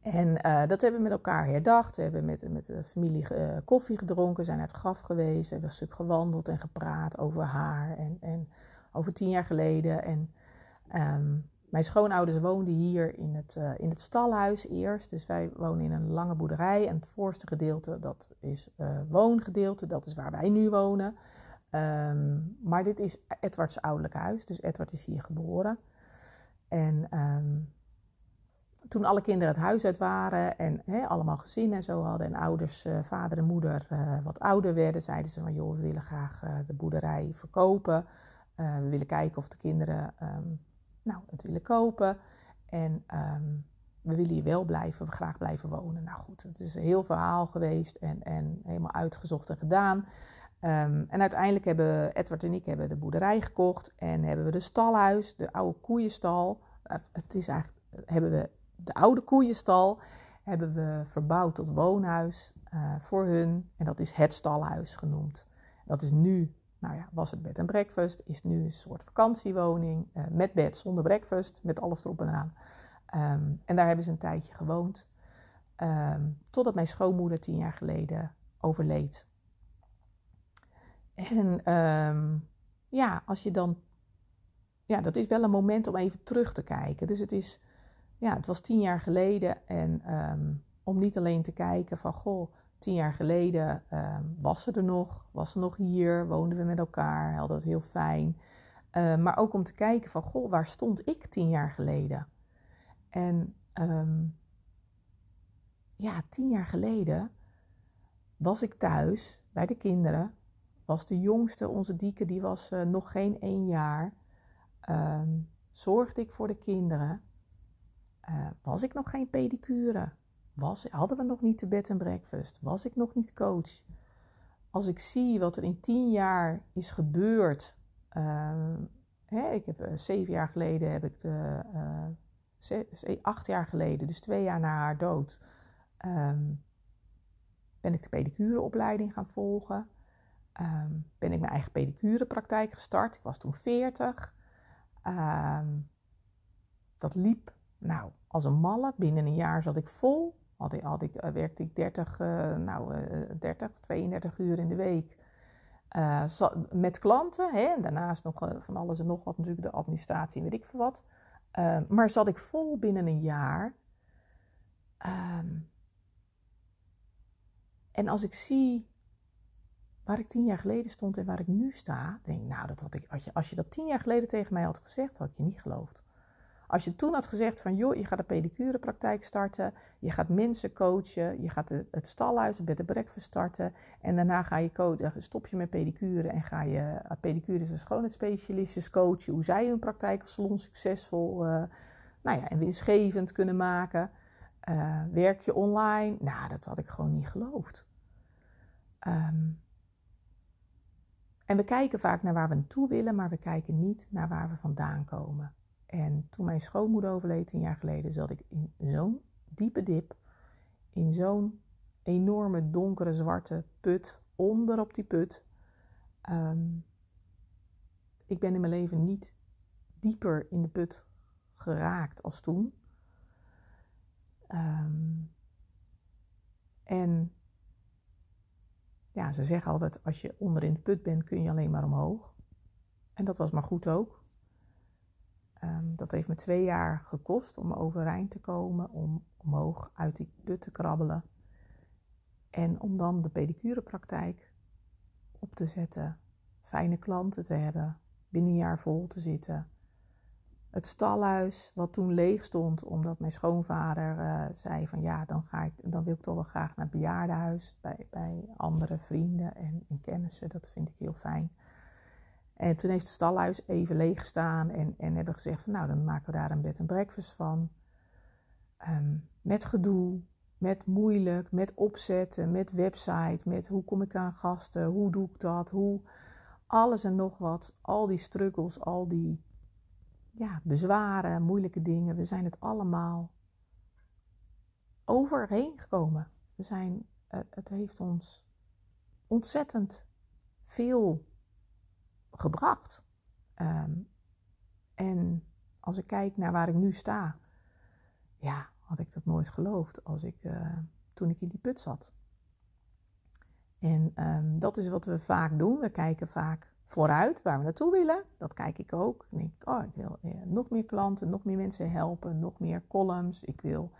En uh, dat hebben we met elkaar herdacht. We hebben met, met de familie koffie gedronken, zijn naar het graf geweest. We hebben een stuk gewandeld en gepraat over haar en, en over tien jaar geleden. En um, mijn schoonouders woonden hier in het, in het stalhuis eerst. Dus wij wonen in een lange boerderij. En het voorste gedeelte, dat is woongedeelte. Dat is waar wij nu wonen. Um, maar dit is Edwards ouderlijk huis, dus Edward is hier geboren. En um, toen alle kinderen het huis uit waren en allemaal gezin en zo hadden en ouders, uh, vader en moeder, uh, wat ouder werden, zeiden ze van joh, we willen graag uh, de boerderij verkopen. we willen kijken of de kinderen um, nou, het willen kopen. En we willen hier wel blijven, we graag blijven wonen. Nou goed, het is een heel verhaal geweest en, en helemaal uitgezocht en gedaan. Um, en uiteindelijk hebben Edward en ik hebben de boerderij gekocht en hebben we de stalhuis, de oude koeienstal. Uh, het is eigenlijk, hebben we de oude koeienstal hebben we verbouwd tot woonhuis uh, voor hun. En dat is het stalhuis genoemd. Dat is nu, nou ja, was het bed en breakfast, is nu een soort vakantiewoning uh, met bed, zonder breakfast, met alles erop en eraan. Um, en daar hebben ze een tijdje gewoond. Um, totdat mijn schoonmoeder tien jaar geleden overleed. En um, ja, als je dan. Ja, dat is wel een moment om even terug te kijken. Dus het is. Ja, het was tien jaar geleden. En um, om niet alleen te kijken van. Goh, tien jaar geleden um, was ze er nog. Was ze nog hier. Woonden we met elkaar. Hadden het heel fijn. Maar ook om te kijken van. Goh, waar stond ik tien jaar geleden? En. ja, tien jaar geleden was ik thuis bij de kinderen was de jongste, onze dieke, die was uh, nog geen één jaar. Um, zorgde ik voor de kinderen. Uh, was ik nog geen pedicure? Was, hadden we nog niet de bed en breakfast? Was ik nog niet coach? Als ik zie wat er in tien jaar is gebeurd. Uh, hè, ik heb uh, zeven jaar geleden heb ik de. Acht jaar geleden, dus twee jaar na haar dood. Um, ben ik de pedicureopleiding gaan volgen. Um, ben ik mijn eigen pedicurepraktijk gestart. Ik was toen 40. Um, ehm, dat liep nou als een malle. Binnen een jaar zat ik vol. Had ik, ik, uh, werkte ik 30, uh, nou, uh, 30, 32 uur in de week. Uh, met klanten. Hè? Daarnaast nog van alles en nog wat, natuurlijk de administratie en weet ik veel wat. Ehm, maar zat ik vol binnen een jaar. En als ik zie waar ik tien jaar geleden stond en waar ik nu sta, denk nou, dat had ik, als, je, als je dat tien jaar geleden tegen mij had gezegd, had ik je niet geloofd. Als je toen had gezegd van, joh, je gaat een pedicurepraktijk starten, je gaat mensen coachen, je gaat het stalhuis, het bed en breakfast starten en daarna ga je coachen, stop je met pedicure en ga je uh, pedicures en schoonheidsspecialisten coachen, hoe zij hun praktijk als salon succesvol uh, nou ja, en winstgevend kunnen maken. Werk je online? Nou, dat had ik gewoon niet geloofd. Um, en we kijken vaak naar waar we naartoe willen, maar we kijken niet naar waar we vandaan komen. En toen mijn schoonmoeder overleed tien jaar geleden, zat ik in zo'n diepe dip, in zo'n enorme donkere zwarte put, onder op die put. Um, ik ben in mijn leven niet dieper in de put geraakt als toen. Um, en ja, ze zeggen altijd, als je onder in de put bent, kun je alleen maar omhoog. En dat was maar goed ook. Um, dat heeft me twee jaar gekost om overeind te komen, om omhoog uit die put te krabbelen. En om dan de pedicurepraktijk op te zetten, fijne klanten te hebben, binnen een jaar vol te zitten. Het stalhuis, wat toen leeg stond, omdat mijn schoonvader uh, zei van ja, dan, ga ik, dan wil ik toch wel graag naar het bejaardenhuis bij, bij andere vrienden en, en kennissen. Dat vind ik heel fijn. En toen heeft het stalhuis even leeg gestaan en, en hebben gezegd van nou, dan maken we daar een bed en breakfast van. Ehm, met gedoe, met moeilijk, met opzetten, met website, met hoe kom ik aan gasten, hoe doe ik dat, hoe alles en nog wat, al die struggles, al die ja, bezwaren, moeilijke dingen, we zijn het allemaal overheen gekomen. We zijn, het heeft ons ontzettend veel gebracht. Ehm, en als ik kijk naar waar ik nu sta, ja, had ik dat nooit geloofd als ik, uh, toen ik in die put zat. En um, dat is wat we vaak doen. We kijken vaak vooruit waar we naartoe willen. Dat kijk ik ook. Ik denk, oh, ik wil eh, nog meer klanten, nog meer mensen helpen, nog meer columns. Ik wil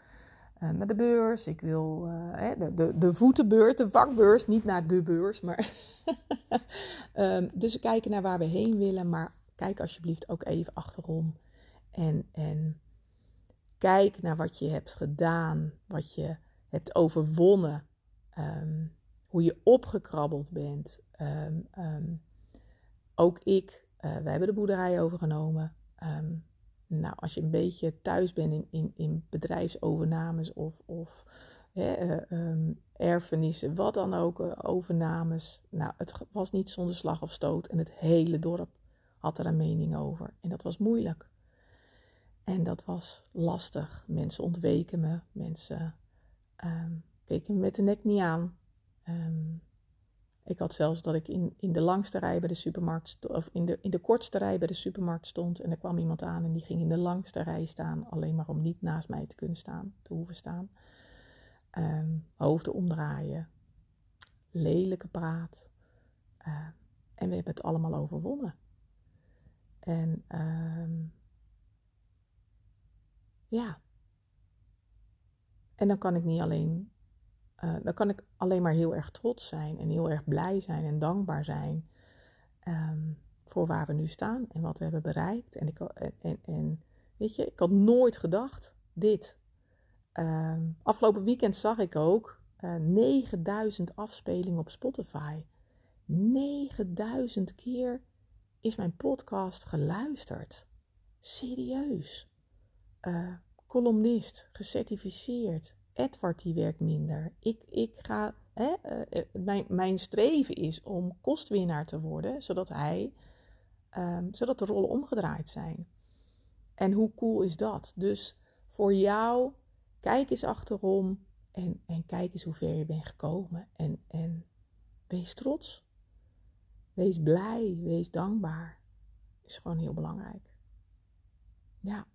uh, naar de beurs. Ik wil uh, de, de, de voetenbeurs, de vakbeurs, niet naar de beurs. Maar um, *laughs* dus we kijken naar waar we heen willen. Maar kijk alsjeblieft ook even achterom. En, en kijk naar wat je hebt gedaan, wat je hebt overwonnen, um, hoe je opgekrabbeld bent. Um, ook ik, uh, wij hebben de boerderij overgenomen. nou, als je een beetje thuis bent in, in, in bedrijfsovernames of, of hè, uh, erfenissen, wat dan ook, uh, overnames. Nou, het was niet zonder slag of stoot en het hele dorp had er een mening over. En dat was moeilijk. En dat was lastig. Mensen ontweken me. Mensen um, keken me met de nek niet aan. Ik had zelfs dat ik in, in de langste rij bij de supermarkt, of in de, in de kortste rij bij de supermarkt stond. En er kwam iemand aan en die ging in de langste rij staan. Alleen maar om niet naast mij te kunnen staan, te hoeven staan. Um, hoofden omdraaien. Lelijke praat. Uh, en we hebben het allemaal overwonnen. En um, ja. En dan kan ik niet alleen, uh, dan kan ik alleen maar heel erg trots zijn en heel erg blij zijn en dankbaar zijn um, voor waar we nu staan en wat we hebben bereikt. En, ik, en, en, weet je, ik had nooit gedacht dit. Um, afgelopen weekend zag ik ook uh, eh, 9000 afspelingen op Spotify. 9000 keer is mijn podcast geluisterd. Serieus uh, columnist, gecertificeerd. Edward die werkt minder. Ik, ik ga, hè, uh, mijn, mijn streven is om kostwinnaar te worden, zodat hij, um, zodat de rollen omgedraaid zijn. En hoe cool is dat? Dus voor jou, kijk eens achterom en, en kijk eens hoe ver je bent gekomen. En, en wees trots. Wees blij, wees dankbaar. Is gewoon heel belangrijk. Ja.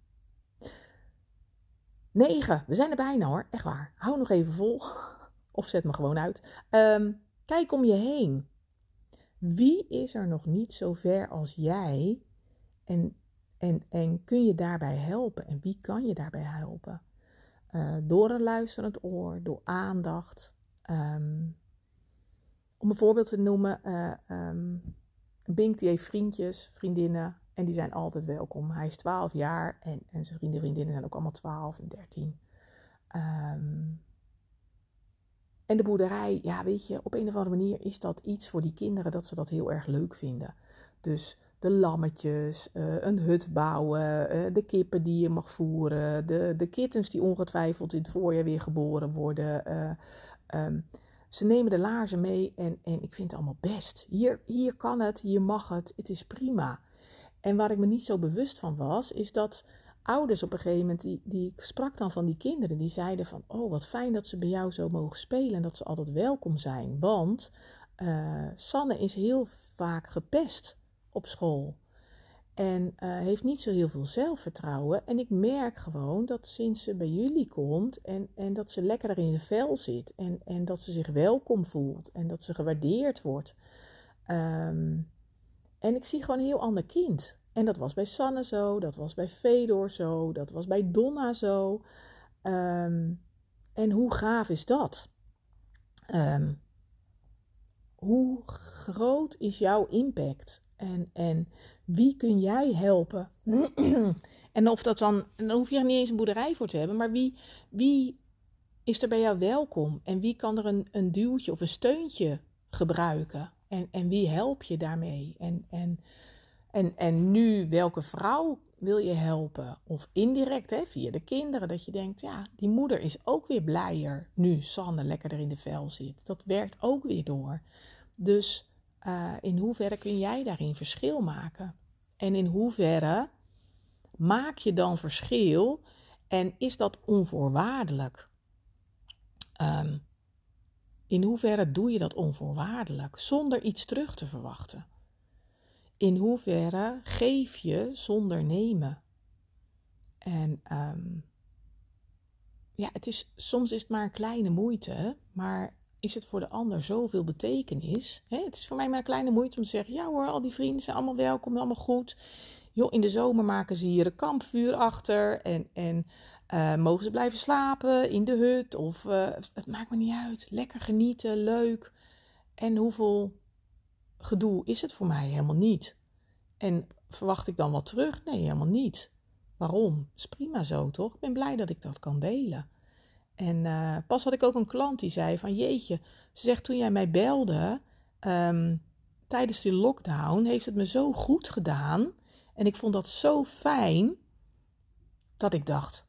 9. We zijn er bijna hoor. Echt waar. Hou nog even vol. Of zet me gewoon uit. Um, kijk om je heen. Wie is er nog niet zo ver als jij? En, en, en kun je daarbij helpen? En wie kan je daarbij helpen? Uh, door een luisterend oor, door aandacht. Um, om een voorbeeld te noemen, uh, Bink die heeft vriendjes, vriendinnen, en die zijn altijd welkom. Hij is 12 jaar en, en zijn vrienden en vriendinnen zijn ook allemaal 12 en 13. Um, ehm, en de boerderij, ja, weet je, op een of andere manier is dat iets voor die kinderen dat ze dat heel erg leuk vinden. Dus de lammetjes, uh, een hut bouwen, uh, de kippen die je mag voeren, de, de kittens die ongetwijfeld in het voorjaar weer geboren worden. Uh, um, ze nemen de laarzen mee en, en ik vind het allemaal best. Hier, hier kan het, hier mag het, het is prima. En waar ik me niet zo bewust van was, is dat ouders op een gegeven moment, die, die sprak dan van die kinderen, die zeiden van, oh wat fijn dat ze bij jou zo mogen spelen en dat ze altijd welkom zijn. Want uh, Sanne is heel vaak gepest op school. En uh, heeft niet zo heel veel zelfvertrouwen. En ik merk gewoon dat sinds ze bij jullie komt en, en dat ze lekkerder in de vel zit. En, en dat ze zich welkom voelt en dat ze gewaardeerd wordt. Um, en ik zie gewoon een heel ander kind. En dat was bij Sanne zo, dat was bij Fedor zo, dat was bij Donna zo. Um, en hoe gaaf is dat? ehm, hoe groot is jouw impact? En, en wie kun jij helpen? *clears throat* en of dat dan, dan hoef je er niet eens een boerderij voor te hebben, maar wie, wie is er bij jou welkom? En wie kan er een, een duwtje of een steuntje gebruiken? En, en wie help je daarmee? En, en, en, en nu, welke vrouw wil je helpen? Of indirect, hè, via de kinderen, dat je denkt, ja, die moeder is ook weer blijer nu Sanne lekker er in de vel zit. Dat werkt ook weer door. Dus uh, in hoeverre kun jij daarin verschil maken? En in hoeverre maak je dan verschil en is dat onvoorwaardelijk? Um, in hoeverre doe je dat onvoorwaardelijk zonder iets terug te verwachten? In hoeverre geef je zonder nemen? En um, ja, het is, soms is het maar een kleine moeite, maar is het voor de ander zoveel betekenis? Hè? Het is voor mij maar een kleine moeite om te zeggen: ja hoor, al die vrienden zijn allemaal welkom, allemaal goed. Joh, in de zomer maken ze hier een kampvuur achter en, en uh, mogen ze blijven slapen in de hut? Of uh, het maakt me niet uit. Lekker genieten, leuk. En hoeveel gedoe is het voor mij? Helemaal niet. En verwacht ik dan wat terug? Nee, helemaal niet. Waarom? Is prima zo, toch? Ik ben blij dat ik dat kan delen. En uh, pas had ik ook een klant die zei van jeetje, ze zegt toen jij mij belde um, tijdens die lockdown heeft het me zo goed gedaan en ik vond dat zo fijn dat ik dacht,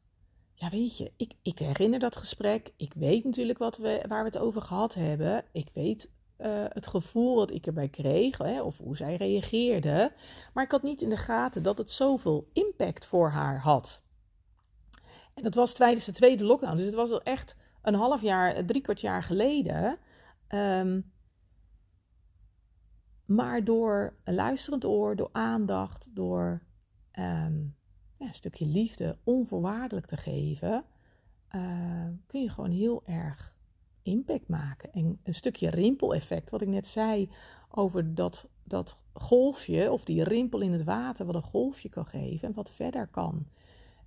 ja, weet je, ik, ik herinner dat gesprek. Ik weet natuurlijk wat we, waar we het over gehad hebben. Ik weet uh, het gevoel wat ik erbij kreeg, hè, of hoe zij reageerde. Maar ik had niet in de gaten dat het zoveel impact voor haar had. En dat was tijdens de tweede lockdown. Dus het was al echt een half jaar, drie kwart jaar geleden. Um, maar door een luisterend oor, door aandacht, door um, een stukje liefde onvoorwaardelijk te geven, uh, kun je gewoon heel erg impact maken. En een stukje rimpeleffect, wat ik net zei over dat, dat golfje, of die rimpel in het water, wat een golfje kan geven en wat verder kan.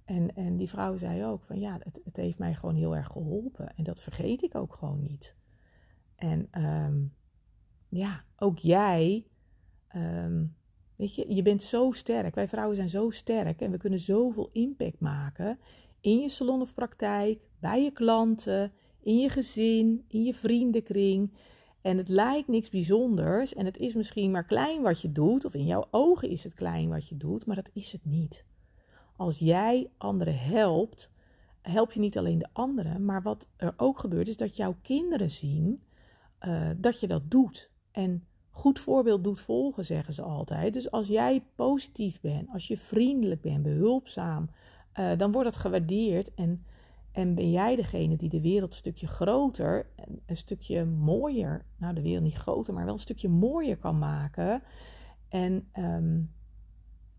En, en die vrouw zei ook van ja, het, het heeft mij gewoon heel erg geholpen. En dat vergeet ik ook gewoon niet. En um, ja, ook jij um, Je, bent zo sterk. Wij vrouwen zijn zo sterk en we kunnen zoveel impact maken in je salon of praktijk, bij je klanten, in je gezin, in je vriendenkring. En het lijkt niks bijzonders en het is misschien maar klein wat je doet, of in jouw ogen is het klein wat je doet, maar dat is het niet. Als jij anderen helpt, help je niet alleen de anderen, maar wat er ook gebeurt is dat jouw kinderen zien uh, dat je dat doet. En goed voorbeeld doet volgen, zeggen ze altijd. Dus als jij positief bent, als je vriendelijk bent, behulpzaam, uh, dan wordt dat gewaardeerd en, en ben jij degene die de wereld een stukje groter, een stukje mooier, nou de wereld niet groter, maar wel een stukje mooier kan maken. En, um,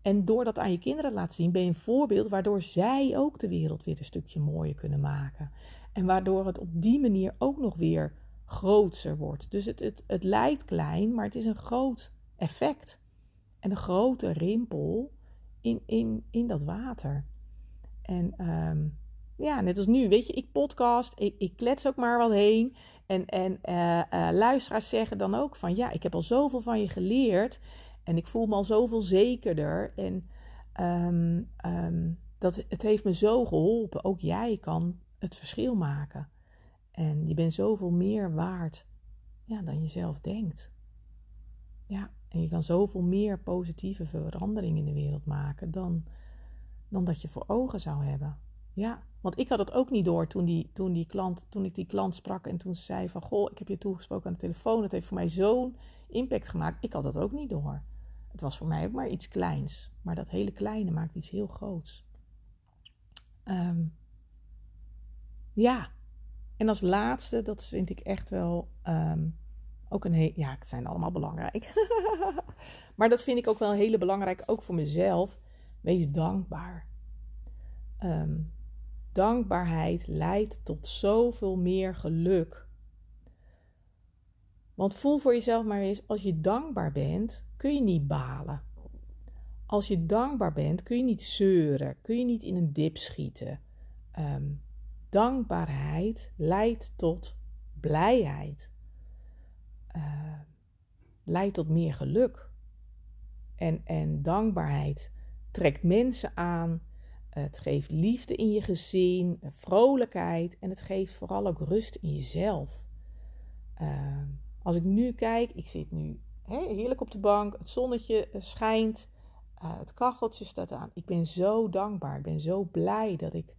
en door dat aan je kinderen te laten zien, ben je een voorbeeld waardoor zij ook de wereld weer een stukje mooier kunnen maken. En waardoor het op die manier ook nog weer groter wordt. Dus het, het, het lijkt klein, maar het is een groot effect. En een grote rimpel in, in, in dat water. En um, ja, net als nu, weet je, ik podcast, ik, ik klets ook maar wat heen. En, en uh, uh, luisteraars zeggen dan ook van, ja, ik heb al zoveel van je geleerd. En ik voel me al zoveel zekerder. En um, um, dat, het heeft me zo geholpen. Ook jij kan het verschil maken. En je bent zoveel meer waard ja, dan je zelf denkt. Ja, en je kan zoveel meer positieve verandering in de wereld maken dan, dan dat je voor ogen zou hebben. Ja, want ik had het ook niet door toen, die, toen, die klant, toen ik die klant sprak en toen ze zei van... Goh, ik heb je toegesproken aan de telefoon, het heeft voor mij zo'n impact gemaakt. Ik had dat ook niet door. Het was voor mij ook maar iets kleins. Maar dat hele kleine maakt iets heel groots. Um, ja, en als laatste, dat vind ik echt wel um, ook een heel. Ja, het zijn allemaal belangrijk. *laughs* maar dat vind ik ook wel hele belangrijk, ook voor mezelf. Wees dankbaar. Um, dankbaarheid leidt tot zoveel meer geluk. Want voel voor jezelf maar eens, als je dankbaar bent, kun je niet balen. Als je dankbaar bent, kun je niet zeuren, kun je niet in een dip schieten. Um, Dankbaarheid leidt tot blijheid uh, leidt tot meer geluk. En, en dankbaarheid trekt mensen aan. Het geeft liefde in je gezin, vrolijkheid en het geeft vooral ook rust in jezelf. Uh, als ik nu kijk, ik zit nu heerlijk op de bank, het zonnetje eh, schijnt, het kacheltje staat aan. Ik ben zo dankbaar, ik ben zo blij dat ik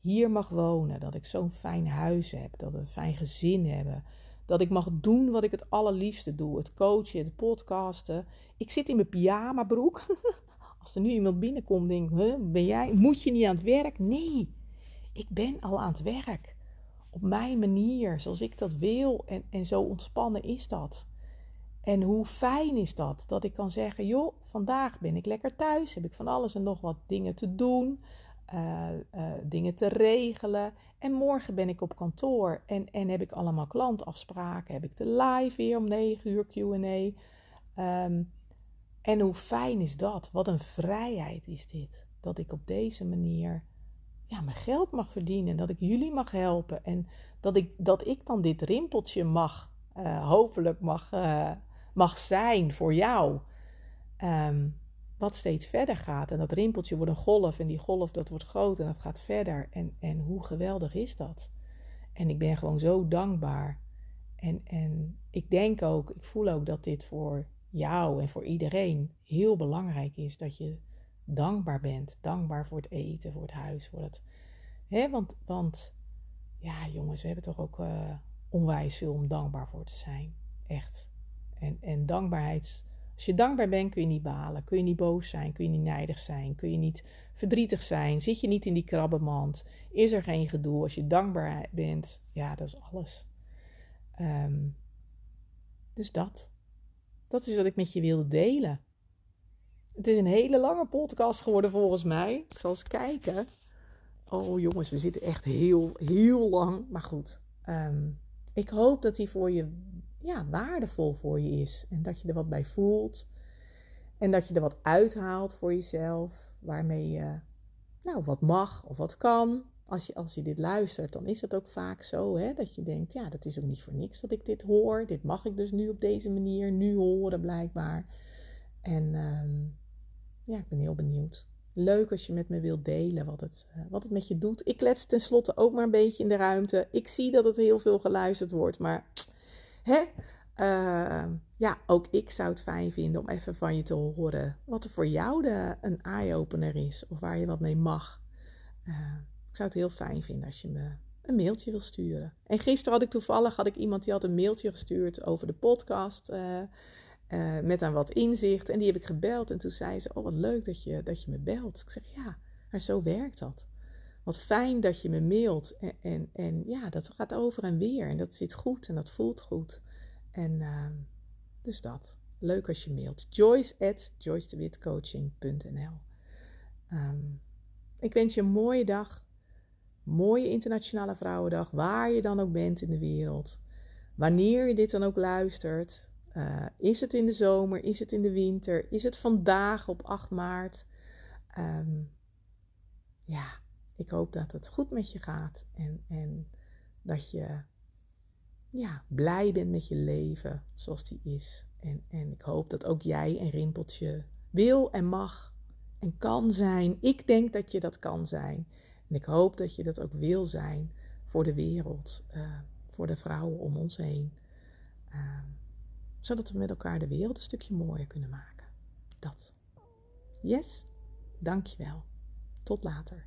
hier mag wonen, dat ik zo'n fijn huis heb, dat we een fijn gezin hebben, dat ik mag doen wat ik het allerliefste doe, het coachen, het podcasten. Ik zit in mijn pyjama broek. *laughs* Als er nu iemand binnenkomt, denk ik, ben jij, moet je niet aan het werk? Nee, ik ben al aan het werk. Op mijn manier, zoals ik dat wil. En, en zo ontspannen is dat. En hoe fijn is dat? Dat ik kan zeggen, joh, vandaag ben ik lekker thuis. Heb ik van alles en nog wat dingen te doen. Uh, uh, dingen te regelen. En morgen ben ik op kantoor en, en heb ik allemaal klantafspraken. Heb ik de live weer om 9 uur QA. Ehm, en hoe fijn is dat? Wat een vrijheid is dit. Dat ik op deze manier ja, mijn geld mag verdienen. Dat ik jullie mag helpen. En dat ik, dat ik dan dit rimpeltje mag, uh, hopelijk mag, mag zijn voor jou. Um, wat steeds verder gaat. En dat rimpeltje wordt een golf. En die golf dat wordt groot en dat gaat verder. En, en hoe geweldig is dat? En ik ben gewoon zo dankbaar. En, en ik denk ook, ik voel ook dat dit voor jou en voor iedereen heel belangrijk is. Dat je dankbaar bent. Dankbaar voor het eten, voor het huis, voor het. Hè, want, want ja, jongens, we hebben toch ook uh, onwijs veel om dankbaar voor te zijn. Echt. En, en dankbaarheid. Als je dankbaar bent, kun je niet balen. Kun je niet boos zijn. Kun je niet nijdig zijn. Kun je niet verdrietig zijn. Zit je niet in die krabbenmand. Is er geen gedoe. Als je dankbaar bent, ja, dat is alles. Um, dus dat. Dat is wat ik met je wilde delen. Het is een hele lange podcast geworden volgens mij. Ik zal eens kijken. Oh jongens, we zitten echt heel, heel lang. Maar goed, um, ik hoop dat die voor je ja, waardevol voor je is. En dat je er wat bij voelt. En dat je er wat uithaalt voor jezelf. Waarmee je nou, wat mag of wat kan. Als je, als je dit luistert, dan is het ook vaak zo hè, dat je denkt: ja, dat is ook niet voor niks dat ik dit hoor. Dit mag ik dus nu op deze manier nu horen, blijkbaar. En um, ja, ik ben heel benieuwd. Leuk als je met me wilt delen wat het, uh, wat het met je doet. Ik klets tenslotte ook maar een beetje in de ruimte. Ik zie dat het heel veel geluisterd wordt, maar Uh, ja, ook ik zou het fijn vinden om even van je te horen wat er voor jou de, een eye-opener is of waar je wat mee mag. Uh, ik zou het heel fijn vinden als je me een mailtje wil sturen. En gisteren had ik toevallig had ik iemand die had een mailtje gestuurd over de podcast. Uh, uh, met aan wat inzicht. En die heb ik gebeld. En toen zei ze: Oh, wat leuk dat je, dat je me belt. Ik zeg: Ja, maar zo werkt dat. Wat fijn dat je me mailt. En, en, en ja, dat gaat over en weer. En dat zit goed en dat voelt goed. En uh, dus dat. Leuk als je mailt. Joyce at joycedewitcoaching.nl um, Ik wens je een mooie dag. Mooie Internationale Vrouwendag. Waar je dan ook bent in de wereld. Wanneer je dit dan ook luistert. Uh, is het in de zomer? Is het in de winter? Is het vandaag op 8 maart? Um, ja, ik hoop dat het goed met je gaat en, en dat je ja, blij bent met je leven zoals die is. En, en ik hoop dat ook jij een rimpeltje wil en mag en kan zijn. Ik denk dat je dat kan zijn. En ik hoop dat je dat ook wil zijn voor de wereld, uh, voor de vrouwen om ons heen. Uh, zodat we met elkaar de wereld een stukje mooier kunnen maken. Dat. Yes? Dankjewel. Tot later.